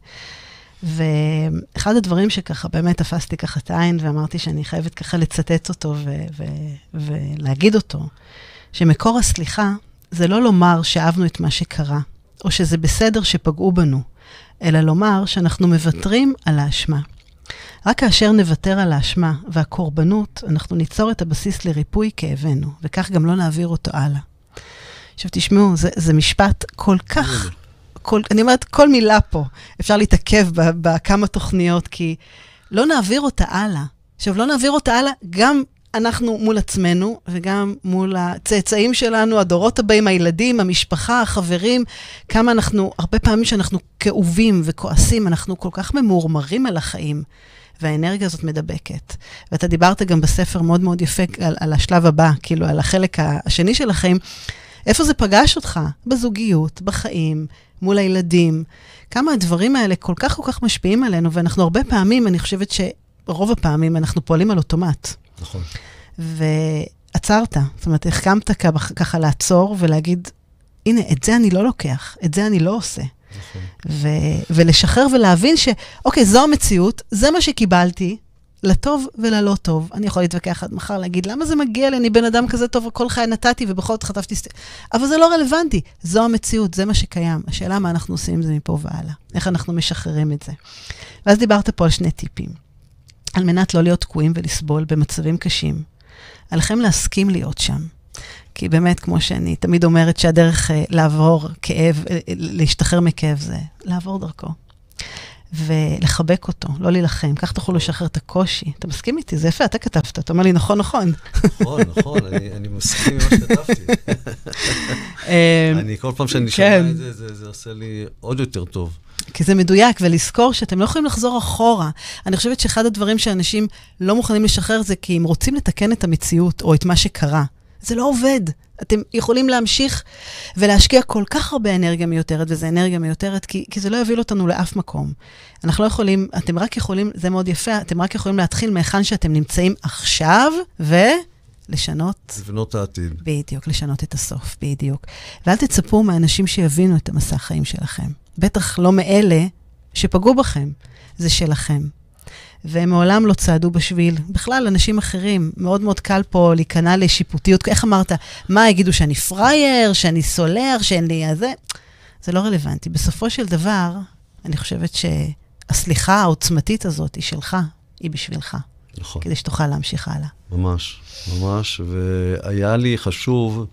ואחד הדברים שככה באמת תפסתי ככה את העין ואמרתי שאני חייבת ככה לצטט אותו ו- ו- ולהגיד אותו, שמקור הסליחה זה לא לומר שאהבנו את מה שקרה, או שזה בסדר שפגעו בנו, אלא לומר שאנחנו מוותרים על האשמה. רק כאשר נוותר על האשמה והקורבנות, אנחנו ניצור את הבסיס לריפוי כאבנו, וכך גם לא נעביר אותו הלאה. עכשיו תשמעו, זה, זה משפט כל כך כל, אני אומרת, כל מילה פה, אפשר להתעכב בכמה תוכניות, כי לא נעביר אותה הלאה. עכשיו, לא נעביר אותה הלאה גם אנחנו מול עצמנו, וגם מול הצאצאים שלנו, הדורות הבאים, הילדים, המשפחה, החברים, כמה אנחנו, הרבה פעמים שאנחנו כאובים וכועסים, אנחנו כל כך ממורמרים על החיים. והאנרגיה הזאת מדבקת. ואתה דיברת גם בספר מאוד מאוד יפה על, על השלב הבא, כאילו על החלק השני של החיים. איפה זה פגש אותך? בזוגיות, בחיים, מול הילדים. כמה הדברים האלה כל כך כל כך משפיעים עלינו, ואנחנו הרבה פעמים, אני חושבת שרוב הפעמים אנחנו פועלים על אוטומט. נכון. ועצרת, זאת אומרת, החכמת ככה לעצור ולהגיד, הנה, את זה אני לא לוקח, את זה אני לא עושה. נכון. ו- ולשחרר ולהבין שאוקיי, זו המציאות, זה מה שקיבלתי, לטוב וללא טוב. אני יכול להתווכח עד מחר, להגיד, למה זה מגיע לי? אני בן אדם כזה טוב, כל חיי נתתי ובכל זאת חטפתי... סט... אבל זה לא רלוונטי. זו המציאות, זה מה שקיים. השאלה מה אנחנו עושים עם זה מפה והלאה. איך אנחנו משחררים את זה. ואז דיברת פה על שני טיפים. על מנת לא להיות תקועים ולסבול במצבים קשים. עליכם להסכים להיות שם. כי באמת, כמו שאני תמיד אומרת, שהדרך uh, לעבור כאב, uh, להשתחרר מכאב זה לעבור דרכו. ולחבק אותו, לא להילחם. כך תוכלו לשחרר את הקושי. אתה מסכים איתי? זה יפה, אתה כתבת. אתה אומר לי, נכון, נכון. נכון, נכון, אני מסכים עם מה שכתבתי. אמ, אני, כל פעם שאני שומע כן. את זה, זה עושה לי עוד יותר טוב. כי זה מדויק, ולזכור שאתם לא יכולים לחזור אחורה. אני חושבת שאחד הדברים שאנשים לא מוכנים לשחרר זה כי הם רוצים לתקן את המציאות, או את מה שקרה. זה לא עובד, אתם יכולים להמשיך ולהשקיע כל כך הרבה אנרגיה מיותרת, וזו אנרגיה מיותרת, כי, כי זה לא יוביל אותנו לאף מקום. אנחנו לא יכולים, אתם רק יכולים, זה מאוד יפה, אתם רק יכולים להתחיל מהיכן שאתם נמצאים עכשיו, ולשנות... לבנות העתיד. בדיוק, לשנות את הסוף, בדיוק. ואל תצפו מאנשים שיבינו את המסע החיים שלכם. בטח לא מאלה שפגעו בכם, זה שלכם. והם מעולם לא צעדו בשביל. בכלל, אנשים אחרים, מאוד מאוד קל פה להיכנע לשיפוטיות. איך אמרת? מה, יגידו שאני פראייר, שאני סולר, שאין לי... זה, זה לא רלוונטי. בסופו של דבר, אני חושבת שהסליחה העוצמתית הזאת היא שלך, היא בשבילך. נכון. כדי שתוכל להמשיך הלאה. ממש, ממש. והיה לי חשוב,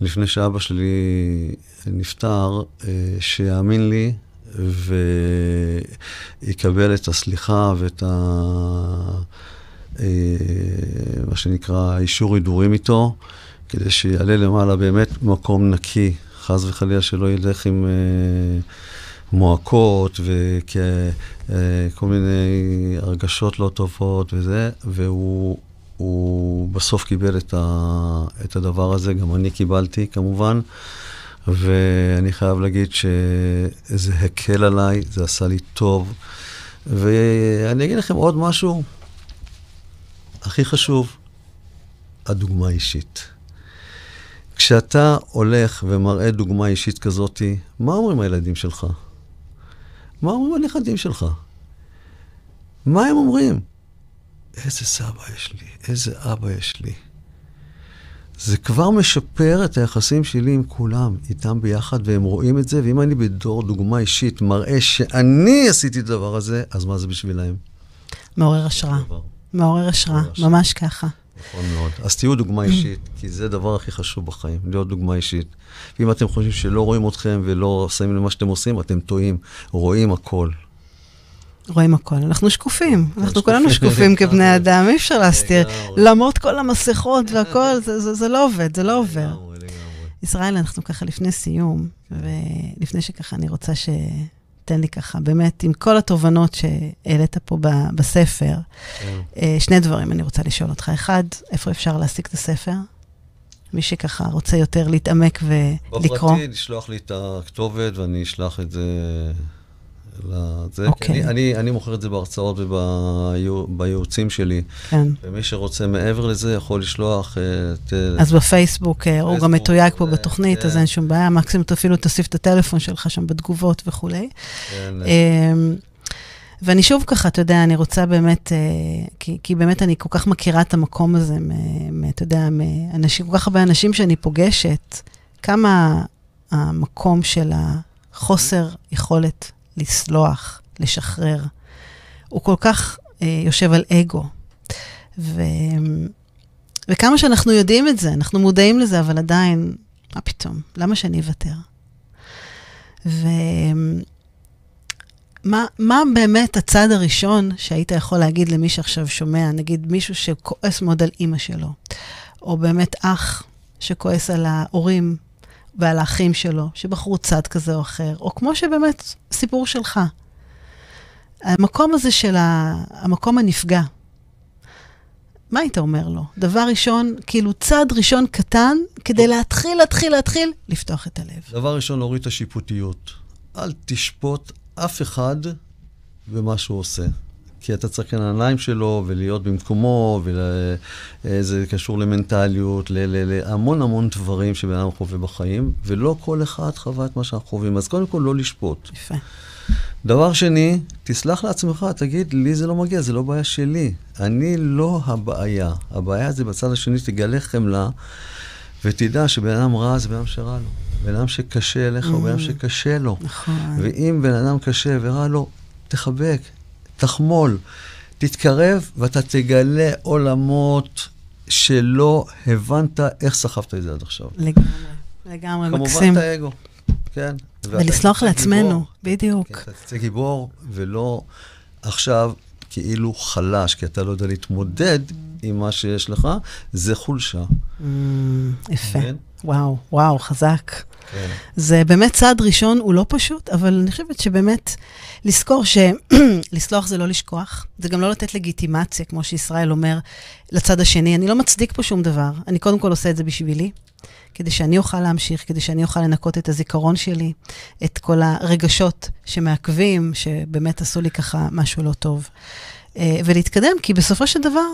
לפני שאבא שלי נפטר, אה, שיאמין לי ויקבל את הסליחה ואת ה... אה, מה שנקרא אישור הידורים איתו, כדי שיעלה למעלה באמת מקום נקי, חס וחלילה שלא ילך עם אה, מועקות וכל מיני הרגשות לא טובות וזה, והוא הוא בסוף קיבל את, ה, את הדבר הזה, גם אני קיבלתי כמובן. ואני חייב להגיד שזה הקל עליי, זה עשה לי טוב. ואני אגיד לכם עוד משהו, הכי חשוב, הדוגמה האישית. כשאתה הולך ומראה דוגמה אישית כזאת, מה אומרים הילדים שלך? מה אומרים הנכדים שלך? מה הם אומרים? איזה סבא יש לי, איזה אבא יש לי. זה כבר משפר את היחסים שלי עם כולם, איתם ביחד, והם רואים את זה, ואם אני בדור דוגמה אישית מראה שאני עשיתי את הדבר הזה, אז מה זה בשבילהם? מעורר השראה. מעורר השראה, ממש ככה. נכון מאוד. אז תהיו דוגמה אישית, כי זה הדבר הכי חשוב בחיים, להיות דוגמה אישית. ואם אתם חושבים שלא רואים אתכם ולא שמים למה שאתם עושים, אתם טועים. רואים הכל. רואים הכל. אנחנו שקופים, אנחנו כולנו שקופים כבני אדם, אי אפשר להסתיר. למרות כל המסכות והכל, זה לא עובד, זה לא עובר. ישראל, אנחנו ככה לפני סיום, ולפני שככה אני רוצה שתן לי ככה, באמת, עם כל התובנות שהעלית פה בספר, כן. אה, שני דברים אני רוצה לשאול אותך. אחד, איפה אפשר להשיג את הספר? מי שככה רוצה יותר להתעמק ולקרוא. בפרטי, לשלוח לי את הכתובת ואני אשלח את זה לזה. Okay. אוקיי. אני, אני, אני מוכר את זה בהרצאות ובייעוצים שלי. כן. ומי שרוצה מעבר לזה יכול לשלוח את... אז בפייסבוק, פייסבוק, הוא גם מתויג פה בתוכנית, כן. אז אין שום בעיה. מקסימום אפילו תוסיף את הטלפון שלך שם בתגובות וכולי. כן. ואני שוב ככה, אתה יודע, אני רוצה באמת, כי, כי באמת אני כל כך מכירה את המקום הזה, אתה יודע, מאנשים, כל כך הרבה אנשים שאני פוגשת, כמה המקום של החוסר יכולת לסלוח, לשחרר. הוא כל כך אה, יושב על אגו. ו... וכמה שאנחנו יודעים את זה, אנחנו מודעים לזה, אבל עדיין, מה פתאום? למה שאני אוותר? ומה מה באמת הצעד הראשון שהיית יכול להגיד למי שעכשיו שומע, נגיד מישהו שכועס מאוד על אימא שלו, או באמת אח שכועס על ההורים ועל האחים שלו, שבחרו צד כזה או אחר, או כמו שבאמת, סיפור שלך. המקום הזה של ה... המקום הנפגע, מה היית אומר לו? דבר ראשון, כאילו צעד ראשון קטן, כדי להתחיל, להתחיל, להתחיל, לפתוח את הלב. דבר ראשון, להוריד את השיפוטיות. אל תשפוט אף אחד במה שהוא עושה. כי אתה צריך לעיניים שלו ולהיות במקומו, וזה קשור למנטליות, להמון המון דברים שבן אדם חווה בחיים, ולא כל אחד חווה את מה שאנחנו חווים. אז קודם כל, לא לשפוט. יפה. דבר שני, תסלח לעצמך, תגיד, לי זה לא מגיע, זה לא בעיה שלי. אני לא הבעיה. הבעיה זה בצד השני, תגלה חמלה, ותדע שבן אדם רע זה בן אדם שרע לו. בן אדם שקשה אליך הוא בן אדם mm. שקשה לו. נכון. ואם בן אדם קשה ורע לו, תחבק, תחמול, תתקרב ואתה תגלה עולמות שלא הבנת איך סחבת את זה עד עכשיו. לגמרי, לגמרי, כמובן מקסים. כמובן את האגו, כן. ולסלוח לעצמנו, גיבור, בדיוק. כן, אתה תצא גיבור, ולא עכשיו כאילו חלש, כי אתה לא יודע להתמודד עם מה שיש לך, זה חולשה. Mm, יפה. כן? וואו, וואו, חזק. זה באמת צעד ראשון, הוא לא פשוט, אבל אני חושבת שבאמת לזכור שלסלוח זה לא לשכוח, זה גם לא לתת לגיטימציה, כמו שישראל אומר, לצד השני. אני לא מצדיק פה שום דבר, אני קודם כל עושה את זה בשבילי, כדי שאני אוכל להמשיך, כדי שאני אוכל לנקות את הזיכרון שלי, את כל הרגשות שמעכבים, שבאמת עשו לי ככה משהו לא טוב. אה, ולהתקדם, כי בסופו של דבר,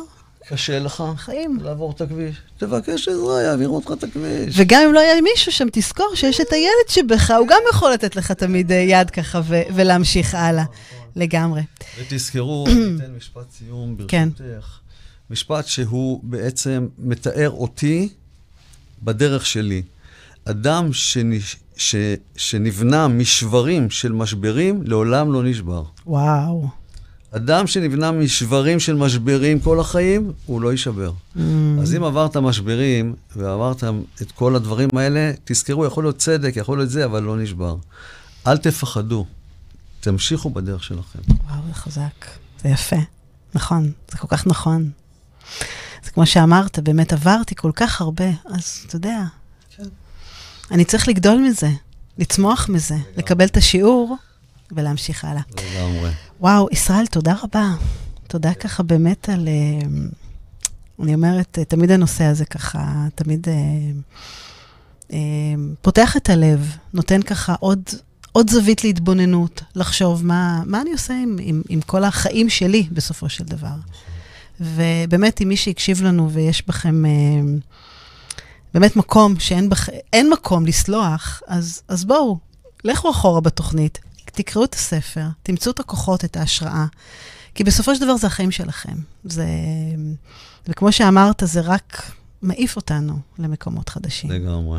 קשה לך חיים. לעבור את הכביש. תבקש עזרה, יעבירו אותך את הכביש. וגם אם לא היה מישהו שם, תזכור שיש את הילד שבך, הוא גם יכול לתת לך תמיד אה, יד ככה ו- ולהמשיך הלאה. לגמרי. ותזכרו, אני אתן משפט סיום כן. ברשותך. כן. משפט שהוא בעצם מתאר אותי בדרך שלי. אדם שנש... ש... שנבנה משברים של משברים, לעולם לא נשבר. וואו. אדם שנבנה משברים של משברים כל החיים, הוא לא יישבר. Mm. אז אם עברת משברים ועברת את כל הדברים האלה, תזכרו, יכול להיות צדק, יכול להיות זה, אבל לא נשבר. אל תפחדו, תמשיכו בדרך שלכם. וואו, זה חזק. זה יפה. נכון, זה כל כך נכון. זה כמו שאמרת, באמת עברתי כל כך הרבה, אז אתה יודע, כן. אני צריך לגדול מזה, לצמוח מזה, לקבל את השיעור ולהמשיך הלאה. לגמרי. וואו, ישראל, תודה רבה. תודה ככה באמת על... אה, אני אומרת, אה, תמיד הנושא הזה ככה, תמיד אה, פותח את הלב, נותן ככה עוד, עוד זווית להתבוננות, לחשוב מה, מה אני עושה עם, עם, עם כל החיים שלי בסופו של דבר. ובאמת, אם מי שהקשיב לנו ויש בכם באמת מקום שאין בח, מקום לסלוח, אז, אז בואו, לכו אחורה בתוכנית, תקראו את הספר, תמצאו את הכוחות, את ההשראה. כי בסופו של דבר זה החיים שלכם. זה... וכמו שאמרת, זה רק מעיף אותנו למקומות חדשים. לגמרי.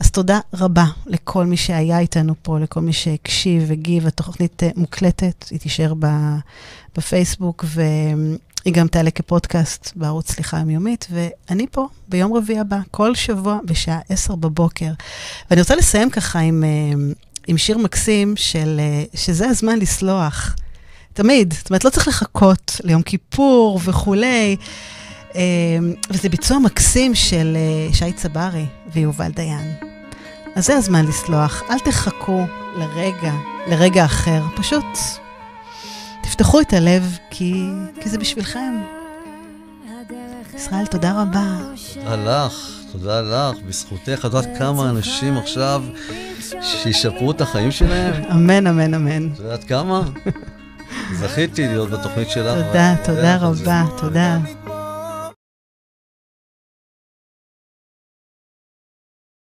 אז תודה רבה לכל מי שהיה איתנו פה, לכל מי שהקשיב, הגיב. התוכנית אה, מוקלטת, היא תישאר בפייסבוק, והיא גם תעלה כפודקאסט בערוץ סליחה יומיומית, ואני פה ביום רביעי הבא, כל שבוע בשעה 10 בבוקר. ואני רוצה לסיים ככה עם... עם שיר מקסים של, אה, שזה הזמן לסלוח. תמיד. זאת אומרת, לא צריך לחכות ליום כיפור וכולי. אה, וזה ביצוע מקסים של אה, שי צברי ויובל דיין. אז זה הזמן לסלוח. אל תחכו לרגע, לרגע אחר. פשוט תפתחו את הלב, כי, כי זה בשבילכם. ישראל, תודה רבה. תודה לך, תודה לך. בזכותך, את יודעת כמה אנשים עכשיו שישפרו את החיים שלהם? אמן, אמן, אמן. את יודעת כמה? זכיתי להיות בתוכנית שלך. תודה, תודה רבה, תודה.